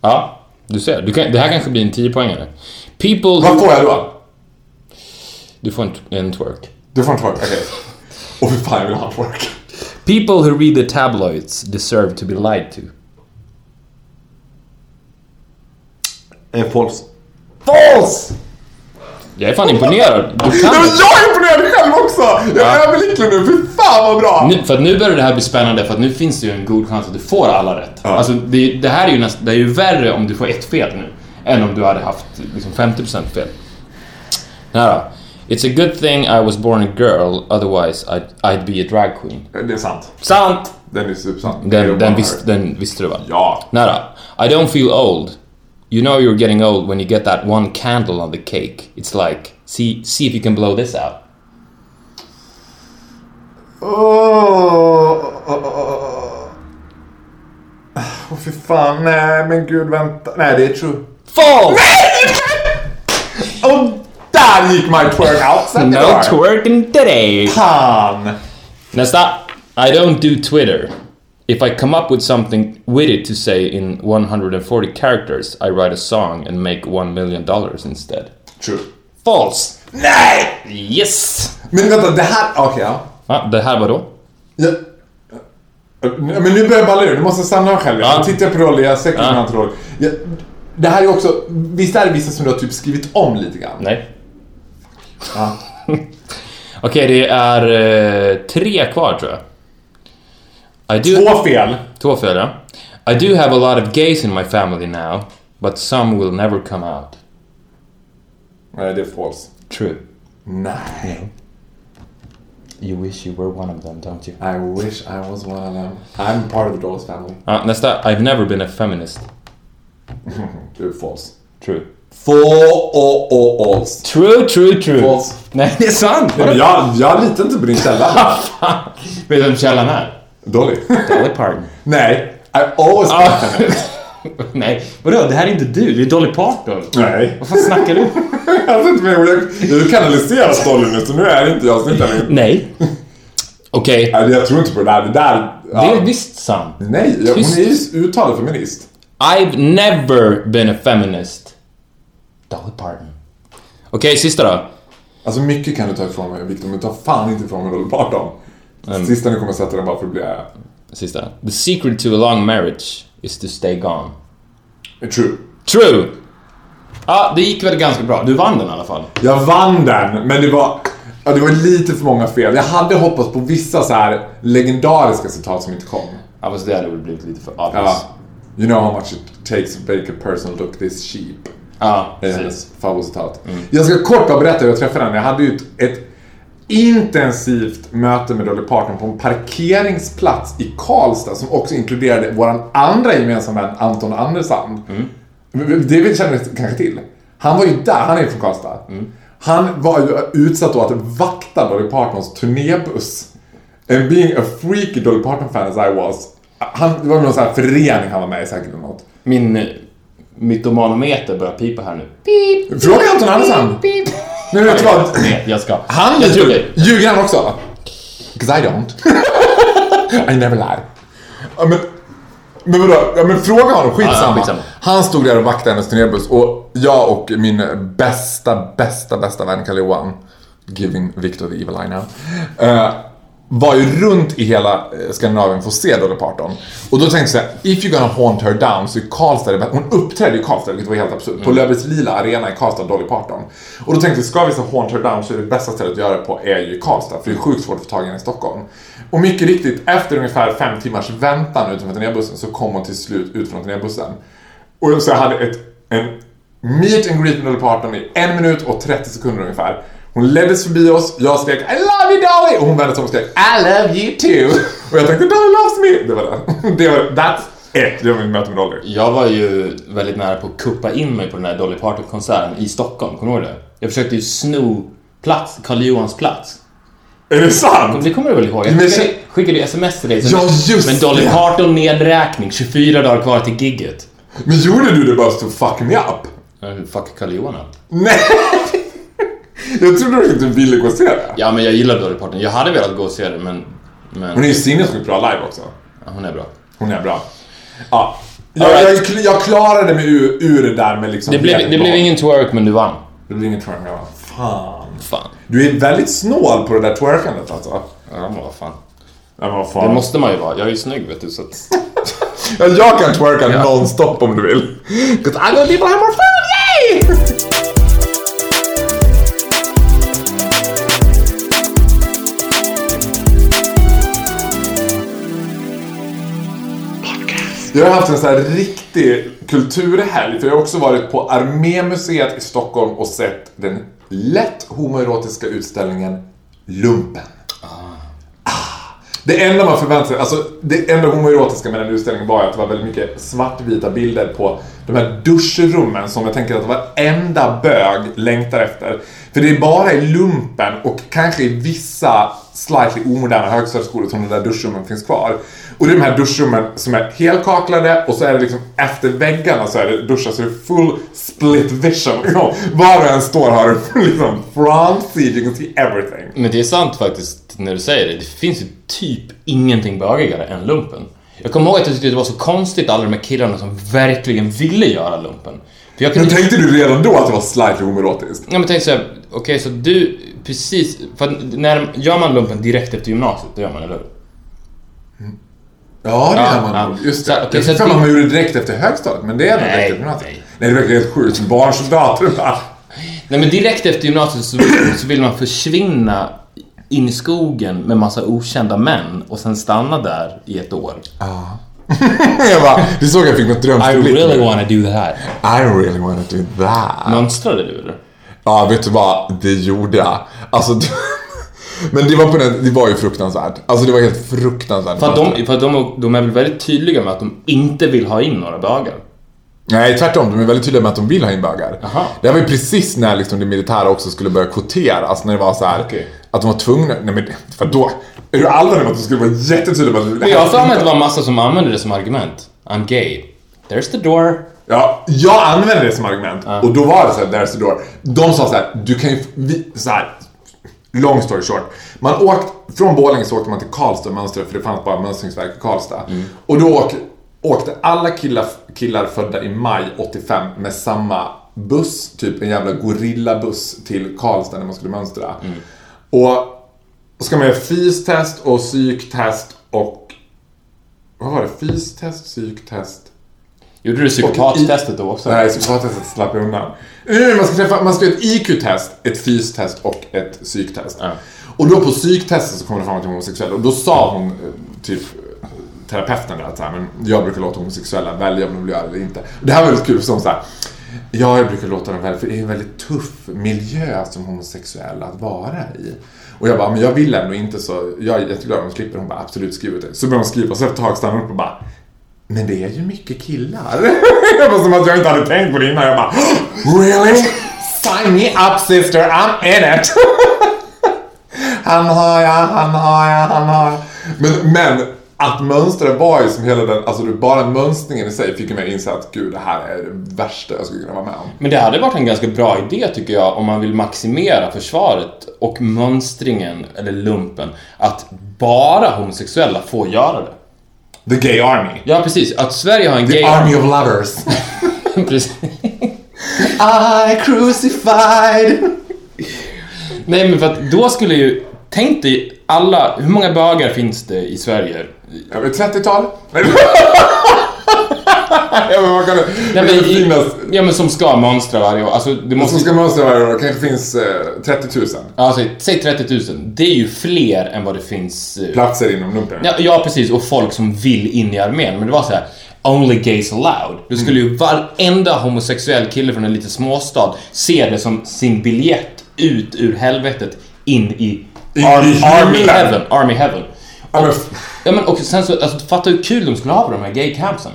Speaker 3: Ja, du ser. Du kan, det här kanske blir en 10 poängare. People...
Speaker 2: Vad får jag då?
Speaker 3: Du får en, en twerk.
Speaker 2: Du får en twerk, okej. Åh fy fan, jag vill ha en twerk.
Speaker 3: People who read the tabloids deserve to be lied to.
Speaker 2: Eh, false.
Speaker 3: False! Jag är fan imponerad. Du kan
Speaker 2: jag är imponerad själv också! Jag är överlycklig nu, fy fan vad bra!
Speaker 3: Nu, för att nu börjar det här bli spännande för att nu finns det ju en god chans att du får alla rätt.
Speaker 2: Ja.
Speaker 3: Alltså det, det här är ju näst, det är ju värre om du får ett fel nu än om du hade haft liksom 50% fel. Den här då. It's a good thing I was born a girl, otherwise I'd, I'd be a drag queen.
Speaker 2: Det är sant.
Speaker 3: Sant!
Speaker 2: Den är supersant.
Speaker 3: Den, den, visst, den visste du va?
Speaker 2: Ja.
Speaker 3: Då. I don't feel old. You know you're getting old when you get that one candle on the cake. It's like, see, see if you can blow this out.
Speaker 2: Åh, åh, åh, åh. Fy fan, nej men gud vänta. Nej det är true.
Speaker 3: False!
Speaker 2: Och där gick my twerk out.
Speaker 3: No twerking today!
Speaker 2: Fan.
Speaker 3: Nästa. I don't do Twitter. If I come up with something witty to say in 140 characters, I write a song and make one million dollars instead.
Speaker 2: True.
Speaker 3: False!
Speaker 2: Nej!
Speaker 3: Yes!
Speaker 2: Men vänta, det här... Okej, ja.
Speaker 3: Ja, det här var då?
Speaker 2: ja. Men nu börjar jag balla ur. Nu måste jag stanna själv.
Speaker 3: Ja.
Speaker 2: Nu tittar jag på roller, jag på
Speaker 3: Ja.
Speaker 2: annan roll. Jag, det här är också... Visst är det vissa som du har typ skrivit om lite grann?
Speaker 3: Nej.
Speaker 2: Ja.
Speaker 3: Okej, det är eh, tre kvar tror jag. I do...
Speaker 2: Två fel.
Speaker 3: Två fel, ja. I do have a lot of gays in my family now, but some will never come out.
Speaker 2: Nej, det är false.
Speaker 3: True.
Speaker 2: Nej.
Speaker 3: You wish you were one of them, don't you?
Speaker 2: I wish I was one of them. I'm part of the Dolls family.
Speaker 3: Ja, nästa. I've never been a feminist.
Speaker 2: Det är false.
Speaker 3: True.
Speaker 2: False.
Speaker 3: True, true, true.
Speaker 2: False.
Speaker 3: Nej, det är sant!
Speaker 2: Nej, men jag, jag litar inte på din källa.
Speaker 3: Vet du vem källan är?
Speaker 2: Dolly.
Speaker 3: Dolly Parton.
Speaker 2: Nej. I always
Speaker 3: Ah. Nej, vadå? Det här är inte du, det är Dolly Parton.
Speaker 2: Nej.
Speaker 3: Vad fan snackar du?
Speaker 2: Jag har inte med jag, har kanaliserat Dolly nu så nu är det inte jag min.
Speaker 3: Nej. Okej,
Speaker 2: Nej, jag tror inte på det där. Det där...
Speaker 3: det är
Speaker 2: ja.
Speaker 3: visst sant.
Speaker 2: Nej, jag, hon är ju uttalad feminist.
Speaker 3: I've never been a feminist. Dolly Parton. Okej, sista då.
Speaker 2: Alltså mycket kan du ta ifrån mig Victor, men ta fan inte ifrån mig Dolly Parton. Sista ni kommer sätta den bara för att bli...
Speaker 3: Sista. The secret to a long marriage is to stay gone.
Speaker 2: eh, True.
Speaker 3: True! Ja, det gick väl ganska bra. Du vann den i alla fall.
Speaker 2: Jag vann den, men det var... Ja, det var lite för många fel. Jag hade hoppats på vissa så här legendariska citat som inte kom.
Speaker 3: Ja, fast det hade väl blivit lite för obvious.
Speaker 2: Ja. You know how much it takes to make a person look this cheap.
Speaker 3: Ja,
Speaker 2: Det är
Speaker 3: precis.
Speaker 2: hennes favoritcitat. Jag ska kort bara berätta hur jag träffade henne. Jag hade ju ett, ett intensivt möte med Dolly Parton på en parkeringsplats i Karlstad som också inkluderade vår andra gemensamma vän Anton Andersson. Det vill känner ni kanske till. Han var ju där, han är från Karlstad. Han var ju utsatt då att vakta Dolly Partons turnébuss. And being a freaky Dolly Parton-fan as I was. Han, det var någon sån här förening han var med i säkert eller något.
Speaker 3: Min mytomanometer börjar pipa här nu.
Speaker 2: Fråga Anton Andersson! Men vet du vad?
Speaker 3: Nej, jag ska.
Speaker 2: Han
Speaker 3: jag tror
Speaker 2: ljuger.
Speaker 3: det.
Speaker 2: Ljuger han också? 'Cause I don't. I never lie. Ja, men, men vadå? Ja, men fråga honom,
Speaker 3: Ja, ja,
Speaker 2: skitsamma.
Speaker 3: skitsamma.
Speaker 2: Han stod där och vaktade hennes turnébuss och jag och min bästa, bästa, bästa vän Kalle Johan, giving Victor the evil eye now, eh, var ju runt i hela eh, Skandinavien för att se Dolly Parton. Och då tänkte jag såhär, if you're gonna haunt her down så är Karlstad det. Hon uppträdde i Karlstad, vilket var helt absurt. På Löfbergs Lila Arena i Karlstad, Dolly Parton. Och då tänkte jag, ska vi så haunt her down så är det bästa stället att göra det på är ju Karlstad. För det är sjukt svårt att få tag i henne i Stockholm. Och mycket riktigt, efter ungefär fem timmars väntan utanför turnébussen så kom hon till slut ut från turnébussen. Och så jag hade ett, en meet and greet med Dolly Parton i en minut och 30 sekunder ungefär. Hon leddes förbi oss, jag skrek I love you Dolly! Och hon vände sig om och skrek I love you too! Och jag tänkte Dolly loves me! Det var det. Det var, that's it. Det var mitt möte med Dolly.
Speaker 3: Jag var ju väldigt nära på att kuppa in mig på den här Dolly Parton-konserten i Stockholm, kommer du ihåg det? Jag försökte ju sno plats, Karl Johans plats.
Speaker 2: Är det sant?
Speaker 3: Det kommer du väl ihåg? Jag skickade,
Speaker 2: så-
Speaker 3: skickade ju sms till dig.
Speaker 2: Ja, just
Speaker 3: Men Dolly. Parton nedräkning, 24 dagar kvar till gigget.
Speaker 2: Men gjorde du det bara att fuck me up?
Speaker 3: Fuck Karl Johan up.
Speaker 2: Nej! Jag trodde du inte ville gå och se det.
Speaker 3: Ja, men jag gillar Dolly Parton. Jag hade velat gå och se det, men... men
Speaker 2: Hon är ju sinnessjukt bra live också.
Speaker 3: ja, hon är bra.
Speaker 2: Hon är bra. Ja. Jag,
Speaker 3: All
Speaker 2: jag,
Speaker 3: right.
Speaker 2: jag klarade mig ur, ur det där med liksom...
Speaker 3: Det blev, det blev ingen twerk, men du vann.
Speaker 2: Det blev ingen twerk. jag bara, Fan.
Speaker 3: Fan.
Speaker 2: Du är väldigt snål på det där twerkandet alltså.
Speaker 3: Ja, men vad fan.
Speaker 2: Ja, fan.
Speaker 3: Det måste man ju vara. Jag är ju snygg, vet du, så att...
Speaker 2: Ja, jag kan twerka nonstop om du vill. 'Cause I people have more Jag har haft en sån här riktig kulturhelg, för jag har också varit på Armémuseet i Stockholm och sett den lätt homoerotiska utställningen Lumpen. Det enda man förväntar sig, alltså det enda homoerotiska med den utställningen var att det var väldigt mycket svartvita bilder på de här duschrummen som jag tänker att varenda bög längtar efter. För det är bara i lumpen och kanske i vissa slightly omoderna högstadieskolor som de där duschrummen finns kvar. Och det är de här duschrummen som är helkaklade och så är det liksom efter väggarna så är det duschar så det är full split vision. Liksom. Var du än står har liksom front seat, you can see everything.
Speaker 3: Men det är sant faktiskt när du säger det. Det finns ju typ ingenting bögigare än lumpen. Jag kommer ihåg att jag tyckte det var så konstigt alla de här killarna som verkligen ville göra lumpen. För jag
Speaker 2: Men
Speaker 3: kunde
Speaker 2: tänkte du redan då att det var slightly homoerotiskt?
Speaker 3: Ja men tänk såhär, okej så du precis, för när gör man lumpen direkt efter gymnasiet, det gör man eller hur?
Speaker 2: Ja, det
Speaker 3: Ja,
Speaker 2: gör man
Speaker 3: ja.
Speaker 2: nog. Just
Speaker 3: Så-
Speaker 2: det. jag
Speaker 3: så att
Speaker 2: för mig
Speaker 3: vi-
Speaker 2: man gjorde direkt efter högstadiet, men det är nog direkt efter gymnasiet.
Speaker 3: nej.
Speaker 2: Nej, det verkar helt sjukt. Barnsoldater bara.
Speaker 3: Nej men direkt efter gymnasiet så, så vill man försvinna in i skogen med massa okända män och sen stanna där i ett år.
Speaker 2: jag bara, du såg jag fick något drömsblick.
Speaker 3: wanna do that.
Speaker 2: I really wanna do that.
Speaker 3: Mönstrade du eller?
Speaker 2: Ja, vet du vad? Det gjorde jag. Alltså, men det var, på den, det var ju fruktansvärt. Alltså det var helt fruktansvärt.
Speaker 3: För att, de, för att de, de är väl väldigt tydliga med att de inte vill ha in några bögar.
Speaker 2: Nej, tvärtom. De är väldigt tydliga med att de vill ha in bögar.
Speaker 3: Aha.
Speaker 2: Det här var ju precis när liksom det militära också skulle börja kvotera. Alltså när det var så här
Speaker 3: Okej.
Speaker 2: att de var tvungna... Nej men för då Är du allvarlig med att de skulle vara jättetydliga med att
Speaker 3: Men jag har för mig att det var massa som använde det som argument. I'm gay. There's the door.
Speaker 2: Ja, jag använde det som argument. Och då var det så här, there's the door. De sa så här, du kan ju... Vi, så här, long story short. Man åkte, från Borlänge så åkte man till Karlstad och mönstrade för det fanns bara mönstringsverk i Karlstad. Och då åk, åkte alla killar, killar födda i maj 85 med samma buss, typ en jävla gorillabuss till Karlstad när man skulle mönstra. Och då ska man göra fystest och psyktest och... Vad var det? Fystest, psyktest,
Speaker 3: Gjorde du psykopattestet då också?
Speaker 2: Nej, psykopattestet slapp jag undan. Man ska, träffa, man ska göra ett IQ-test, ett fystest och ett psyktest.
Speaker 3: Ja.
Speaker 2: Och då på psyktestet så kom det fram att hon var homosexuell och då sa hon, eh, typ terapeuten där att så här, men jag brukar låta homosexuella välja om de göra det eller inte. Det här var väldigt kul för som så här, ja, jag brukar låta dem välja för det är en väldigt tuff miljö som homosexuell att vara i. Och jag bara, men jag vill ändå inte så, jag är jätteglad om de slipper. Hon bara, absolut skriv ut det. Så började hon skriva och så efter ett tag stannade hon upp och bara, men det är ju mycket killar. jag var som att jag inte hade tänkt på det innan. Jag bara, really? Sign me up sister, I'm in it. han har jag, han har jag, han har jag. Men, men att mönstra var ju som hela den, alltså bara mönstringen i sig fick mig att inse att gud det här är det värsta jag skulle kunna vara med om.
Speaker 3: Men det hade varit en ganska bra idé tycker jag om man vill maximera försvaret och mönstringen, eller lumpen, att bara homosexuella får göra det.
Speaker 2: The gay army.
Speaker 3: Ja, precis. Att Sverige har en
Speaker 2: The
Speaker 3: gay...
Speaker 2: army of lovers.
Speaker 3: precis.
Speaker 2: I crucified.
Speaker 3: Nej, men för att då skulle ju... Tänk dig alla... Hur många bögar finns det i Sverige?
Speaker 2: Men 30-tal? Ja, men vad kan det...
Speaker 3: Nej,
Speaker 2: det
Speaker 3: men, i,
Speaker 2: finnas...
Speaker 3: ja, men som ska mönstra varje år. Alltså, det
Speaker 2: Som
Speaker 3: måste...
Speaker 2: ska mönstra varje år kanske finns eh, 30 000
Speaker 3: Ja, säg, säg 30 000. Det är ju fler än vad det finns... eh,
Speaker 2: platser inom lumpen.
Speaker 3: Ja, ja, precis. Och folk som vill in i armén. Men det var så här. Only gays allowed. Då skulle ju varenda homosexuell kille från en liten småstad se det som sin biljett ut ur helvetet in i,
Speaker 2: I-
Speaker 3: ar-
Speaker 2: i
Speaker 3: Army heaven. Army heaven.
Speaker 2: Men,
Speaker 3: Ja men och sen så, alltså fatta hur kul de skulle ha på de här gay-campsen.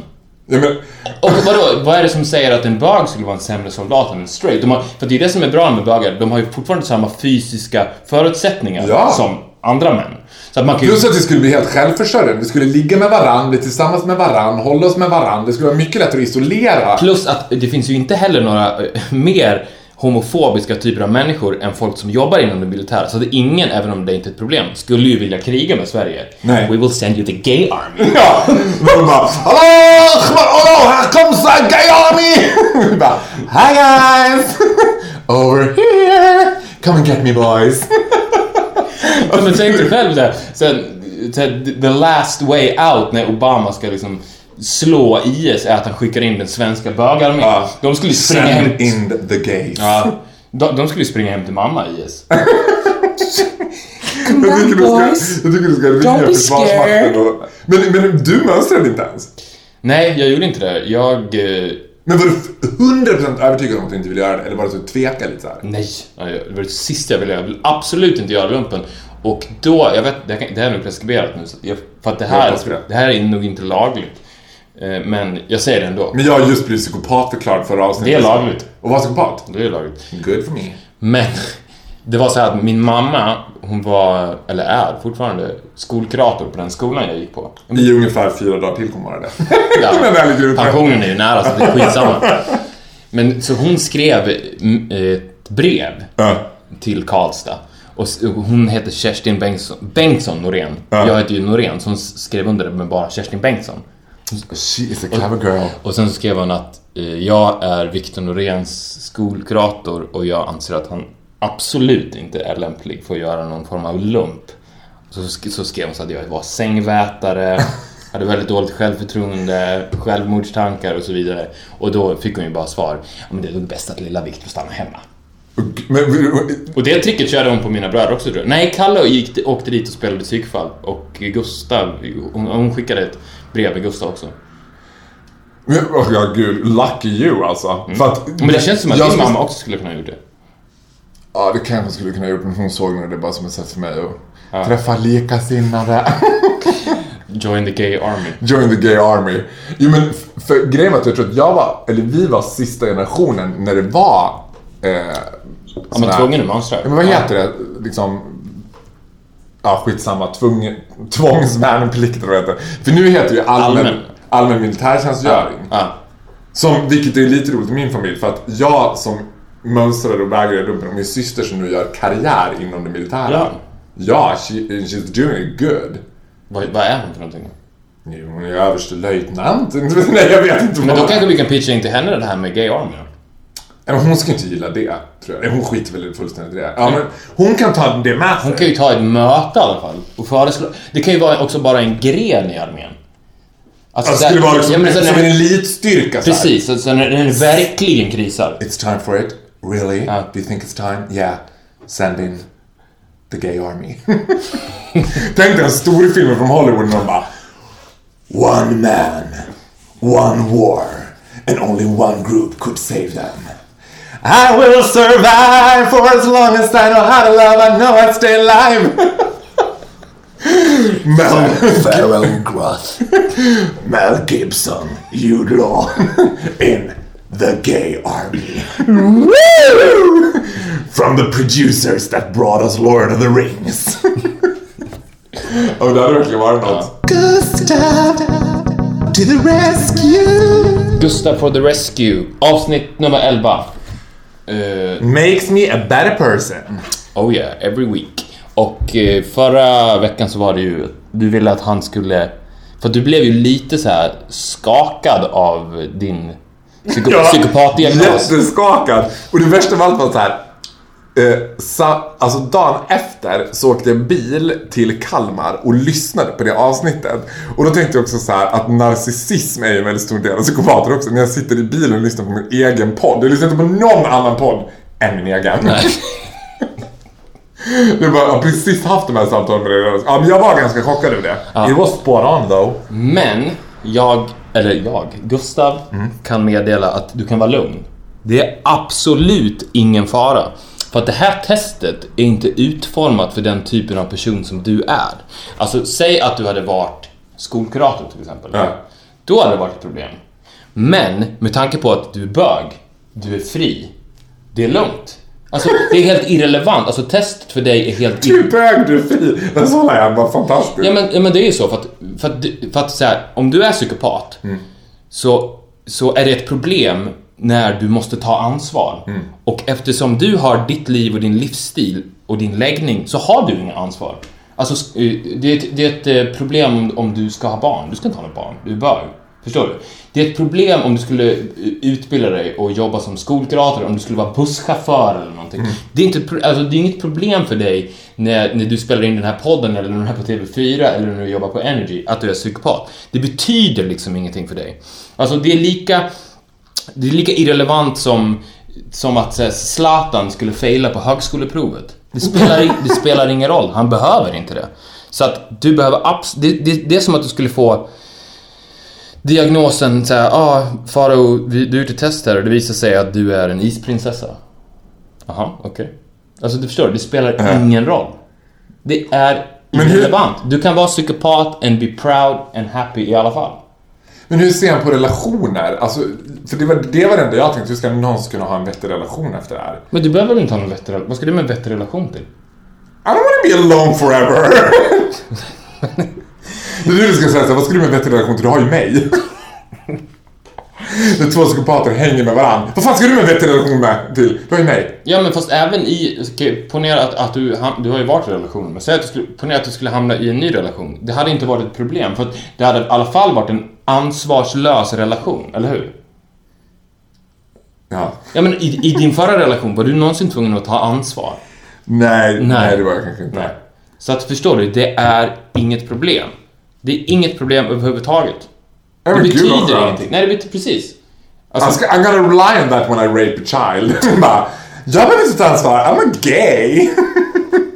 Speaker 2: Ja, men,
Speaker 3: Och vadå, vad är det som säger att en bög skulle vara en sämre soldat än en straight? De har, för det är det som är bra med bögar, de har ju fortfarande samma fysiska förutsättningar
Speaker 2: Ja.
Speaker 3: som andra män. Så att man kan ju...
Speaker 2: plus att vi skulle bli helt självförsörjande. Vi skulle ligga med varann, bli tillsammans med varann, hålla oss med varann. Det skulle vara mycket lättare att isolera.
Speaker 3: Plus att det finns ju inte heller några eh, mer homofobiska typer av människor än folk som jobbar inom det militära. Så att ingen, även om det inte är ett problem, skulle ju vilja kriga med Sverige.
Speaker 2: Nej.
Speaker 3: We will send you the gay army.
Speaker 2: Ja, de bara Hallå, hallå, här comes a gay army! Bara Hi guys! Over here! Come and get me boys!
Speaker 3: Ja, men tänk dig själv såhär, såhär, the last way out när Obama ska liksom slå IS är att han skickar in den svenska bögarmén.
Speaker 2: Ja.
Speaker 3: De skulle springa hem...
Speaker 2: Send in the gays.
Speaker 3: Ja, de, de skulle springa hem till mamma, IS.
Speaker 2: Jag tycker du ska, jag tycker du ska ringa
Speaker 3: Don't be
Speaker 2: Försvarsmakten
Speaker 3: scared.
Speaker 2: och... Men, men du mönstrade inte ens?
Speaker 3: Nej, jag gjorde inte det. Jag... eh,
Speaker 2: Men var du 100% övertygad om att du inte ville göra det? Eller var det så att du tvekade lite så här?
Speaker 3: Nej, det var det sista jag ville göra. Jag vill absolut inte göra lumpen. Och då, jag vet, det här, är nog preskriberat nu, så att jag, för att det här, det här är nog inte lagligt. Eh, Men jag säger det ändå.
Speaker 2: Men jag har just blivit psykopatförklarad förra avsnittet.
Speaker 3: Det är lagligt.
Speaker 2: Och var psykopat?
Speaker 3: Det är lagligt.
Speaker 2: Good for me.
Speaker 3: Men det var så här att min mamma, hon var, eller är fortfarande, skolkurator på den skolan jag gick på.
Speaker 2: I ungefär fyra dagar till kommer vara det.
Speaker 3: Ja, pensionen är ju nära så det är skitsamma. Men så hon skrev mm, ett brev
Speaker 2: Ja.
Speaker 3: till Karlstad. Och hon heter Kerstin Bengtsson, Bengtsson Norén.
Speaker 2: Ja.
Speaker 3: Jag heter ju Norén, så hon skrev under det med bara Kerstin Bengtsson.
Speaker 2: She is a clever girl.
Speaker 3: Och sen så skrev hon att eh, jag är Viktor Noréns skolkurator och jag anser att han absolut inte är lämplig för att göra någon form av lump. Så, så skrev hon så att jag var sängvätare, hade väldigt dåligt självförtroende, självmordstankar och så vidare. Och då fick hon ju bara svar, men det är nog bäst att lilla Viktor stannar hemma.
Speaker 2: Men,
Speaker 3: Och det tricket körde hon på mina bröder också tror jag. Nej, Kalle gick, åkte dit och spelade psykfall. Och Gustav, hon, hon skickade ett brev med Gustav också.
Speaker 2: oh, ja, gud. Lucky you alltså. För att,
Speaker 3: Mm. Men det känns som att din mamma också skulle kunna ha gjort det.
Speaker 2: Ja, det kanske skulle kunna ha gjort, men hon såg nog det bara som ett sätt för mig att träffa likasinnade.
Speaker 3: Join the gay army.
Speaker 2: Join the gay army. Jo men för grejen var att jag tror att jag var, eller vi var sista generationen när det var... Eh,
Speaker 3: Ja, men tvungen att mönstra.
Speaker 2: Ja, men vad heter det? Liksom... Ja, skitsamma. Tvungen, tvångsvärnplikt eller vad heter? För nu heter det ju allmän,
Speaker 3: Allmän.
Speaker 2: allmän, militärtjänstgöring.
Speaker 3: Ja.
Speaker 2: Som, vilket är lite roligt i min familj för att jag som mönstrade och vägrade lumpen och min syster som nu gör karriär inom det militära.
Speaker 3: Ja.
Speaker 2: Ja, she, she's doing it good.
Speaker 3: Vad, vad är hon för någonting?
Speaker 2: Jo, hon är överstelöjtnant. Nej, jag vet inte
Speaker 3: Men då kanske vi kan pitcha in till henne det här med gay army.
Speaker 2: Hon ska inte gilla det, tror jag. Hon skiter väl fullständigt i det. Ja, men hon kan ta det med sig.
Speaker 3: Hon kan ju ta ett möte i alla fall. Och föreslå. Det kan ju vara också bara en gren i armén. Alltså,
Speaker 2: Alltså, det skulle vara liksom,
Speaker 3: ja, men
Speaker 2: som en elitstyrka.
Speaker 3: Precis, så, så när det verkligen krisar.
Speaker 2: It's time for it. Really?
Speaker 3: Ja.
Speaker 2: Do you think it's time? Yeah. Send in the gay army. Tänk dig en stor film från Hollywood när de bara One man, one war, and only one group could save them. I will survive for as long as I know how to love, I know I'd stay alive. Mel,
Speaker 4: Farewell Groth.
Speaker 2: Mel Gibson, Jude Law, in the gay army. From the producers that brought us Lord of the Rings. Och det hade verkligen varit något. Gustav to the rescue.
Speaker 3: Gustav for the Rescue, avsnitt nummer 11. Eh,
Speaker 2: Makes me a better person.
Speaker 3: oh yeah, every week. Och eh, förra veckan så var det ju, du ville att han skulle, för du blev ju lite så här skakad av din psyko, psykopatdiagnos.
Speaker 2: Jätteskakad. Och det värsta av allt var så här. Eh, sa, alltså dagen efter så åkte jag bil till Kalmar och lyssnade på det avsnittet. Och då tänkte jag också så här att narcissism är ju en väldigt stor del av psykopater också. När jag sitter i bilen och lyssnar på min egen podd. Jag lyssnar inte på någon annan podd än min egen. Det var, jag har precis haft de här samtalen med dig. Ja, men jag var ganska chockad över det. It was spot on though.
Speaker 3: Men jag, eller jag, Gustav kan meddela att du kan vara lugn. Det är absolut ingen fara. För att det här testet är inte utformat för den typen av person som du är. Alltså, säg att du hade varit skolkurator till exempel.
Speaker 2: Ja.
Speaker 3: Då hade det varit ett problem. Men med tanke på att du är bög, du är fri, det är lugnt. Alltså, det är helt irrelevant. Alltså, testet för dig är helt
Speaker 2: Du är bög, du är fri. Den sa jag var fantastisk.
Speaker 3: Ja men, ja, men det är ju så för att, för att, för att så här, om du är psykopat så, så är det ett problem när du måste ta ansvar. Och eftersom du har ditt liv och din livsstil och din läggning så har du inga ansvar. Alltså, eh, det är ett, det är ett eh, problem om, du ska ha barn. Du ska inte ha något barn, du är bög. Förstår du? Det är ett problem om du skulle eh, utbilda dig och jobba som skolkurator, om du skulle vara busschaufför eller någonting. Det, är inte, alltså, det är inget problem för dig när, när du spelar in den här podden eller när du är på TV4 eller när du jobbar på Energy, att du är psykopat. Det betyder liksom ingenting för dig. Alltså det är lika, det är lika irrelevant som, som att så här, Zlatan skulle faila på högskoleprovet. Det spelar, i- det spelar ingen roll, han behöver inte det. Så att du behöver abs- det, det, det är som att du skulle få diagnosen såhär, ah, Faro, vi- du har gjort ett test här och det visar sig att du är en isprinsessa. Jaha, okej. Alltså du förstår, det spelar ingen roll. Det är irrelevant. Du kan vara psykopat and be proud and happy i alla fall.
Speaker 2: Men hur ser han på relationer? Alltså, för det var det, var det enda jag tänkte. Hur ska någon kunna ha en vettig relation efter det här?
Speaker 3: Men du behöver väl inte ha någon vettig relation? Vad ska du med en vettig relation till?
Speaker 2: I don't wanna be alone forever! det är du ska säga så vad ska du med en vettig relation till? Du har ju mig. När två psykopater hänger med varandra. Vad fan ska du med en vettig relation med till? Du har ju mig.
Speaker 3: Ja, men fast även i... Okej, ponera att, att du, ham- du har ju varit i relation, men säg att du skulle, ponera att du skulle hamna i en ny relation. Det hade inte varit ett problem, för att det hade i alla fall varit en ansvarslös relation, eller hur?
Speaker 2: Ja.
Speaker 3: Ja, men i, i din förra relation, var du någonsin tvungen att ta ansvar?
Speaker 2: Nej, nej,
Speaker 3: Nej.
Speaker 2: det var jag kanske inte.
Speaker 3: Nej. Så att förstår du, det är inget problem. Det är inget problem överhuvudtaget.
Speaker 2: Ja,
Speaker 3: Det
Speaker 2: gud,
Speaker 3: betyder
Speaker 2: skönt.
Speaker 3: ingenting. Nej, det betyder precis. Alltså,
Speaker 2: ska, I'm gonna rely on that when I rape a child. Bara, jag behöver inte ta ansvar, I'm a gay.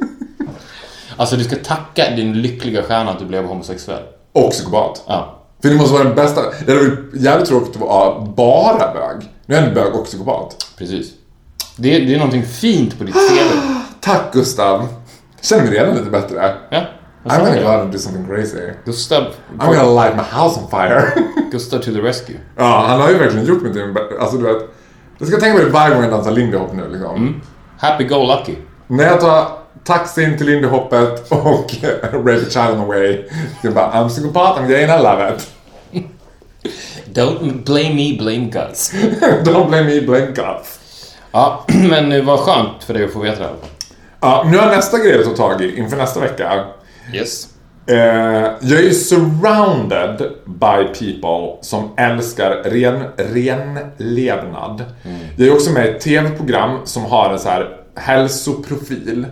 Speaker 3: alltså, du ska tacka din lyckliga stjärna att du blev homosexuell.
Speaker 2: Och psykopat.
Speaker 3: Ja.
Speaker 2: För det måste vara den bästa. Det hade varit jävligt tråkigt att vara bara bög. Nu är en bög och psykopat.
Speaker 3: Precis. Det är, det är någonting fint på ditt CV.
Speaker 2: Tack Gustav. Känner mig redan lite bättre.
Speaker 3: Ja.
Speaker 2: I'm gonna go out and do something crazy.
Speaker 3: Gustav,
Speaker 2: I'm gonna light my house on fire.
Speaker 3: Gustav to the rescue.
Speaker 2: ja, han har ju verkligen gjort mig till en... Alltså du vet... Jag ska tänka på det varje gång jag dansar lindy hop nu liksom.
Speaker 3: Happy go lucky.
Speaker 2: När jag tar taxin till lindy hoppet och rape a child on the way. Det är bara, I'm psykopat, I'm gay and I love it.
Speaker 3: Don't blame me, blame Gus.
Speaker 2: Don't blame me, blame God.
Speaker 3: Ja, men det var skönt för dig att få veta det.
Speaker 2: Ja, nu har jag nästa grej att ta tag i inför nästa vecka.
Speaker 3: Yes.
Speaker 2: Eh, jag är ju surrounded by people som älskar ren, renlevnad. Jag är också med i ett TV-program som har en så här hälsoprofil.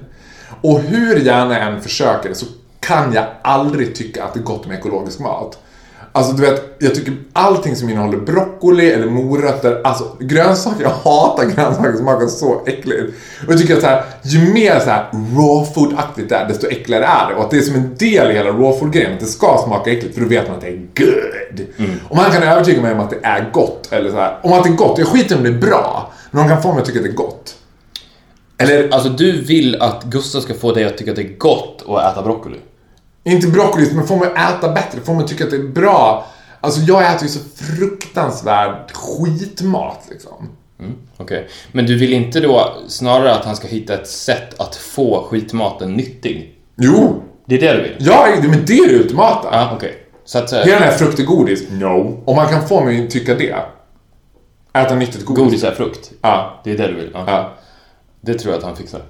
Speaker 2: Och hur gärna jag än försöker så kan jag aldrig tycka att det är gott med ekologisk mat. Alltså du vet, jag tycker allting som innehåller broccoli eller morötter, alltså grönsaker, jag hatar grönsaker som smakar så äckligt. Och jag tycker att så här, ju mer så här raw food-aktigt det är, desto äckligare är det. Och att det är som en del i hela raw food-grejen, att det ska smaka äckligt för då vet man att det är good. Och man kan övertyga mig om att det är gott, eller så här, om att det är gott, jag skiter om det är bra, men de kan få mig att tycka att det är gott. Eller,
Speaker 3: Alltså du vill att Gustav ska få dig att tycka att det är gott att äta broccoli?
Speaker 2: Inte broccoli, men får mig att äta bättre, får mig att tycka att det är bra. Alltså jag äter ju så fruktansvärd skitmat liksom.
Speaker 3: Okej. Men du vill inte då snarare att han ska hitta ett sätt att få skitmaten nyttig?
Speaker 2: Jo!
Speaker 3: Det är det du vill?
Speaker 2: Ja, men det är det ultimata.
Speaker 3: Ja, okej. Så att... eh,
Speaker 2: Hela den här frukt och godis, no. Om man kan få mig att tycka det. Äta nyttigt godis.
Speaker 3: Godis är frukt?
Speaker 2: Ja.
Speaker 3: Det är det du vill? Ja. Det tror jag att han fixar.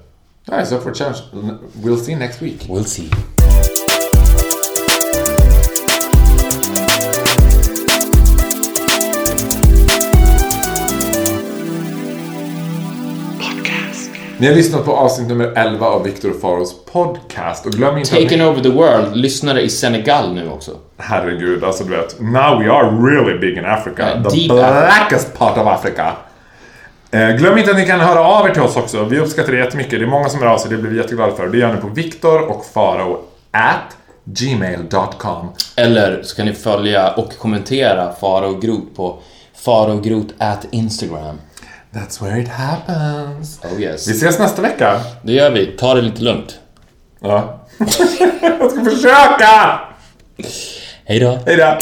Speaker 2: Nej, så for chance. We'll see next week.
Speaker 3: We'll see.
Speaker 2: Ni har lyssnat på avsnitt nummer 11 av Viktor Faros podcast. Och glöm inte att
Speaker 3: Taken
Speaker 2: ni...
Speaker 3: over the world, lyssnare i Senegal nu också.
Speaker 2: Herregud, alltså du vet. Now we are really big in Africa.
Speaker 3: Ja,
Speaker 2: the blackest part of Africa. Eh, glöm inte att ni kan höra av er till oss också. Vi uppskattar det jättemycket. Det är många som hör av sig. Det blir vi jätteglada för. Det gör ni på Viktor och Faro at gmail.com.
Speaker 3: Eller så kan ni följa och kommentera Faro Groth på farogrot at Instagram.
Speaker 2: That's where it happens.
Speaker 3: Oh yes.
Speaker 2: Vi ses nästa vecka.
Speaker 3: Det gör vi. Ta det lite lugnt.
Speaker 2: Ja. Jag ska försöka!
Speaker 3: Hej då.
Speaker 2: Hej då!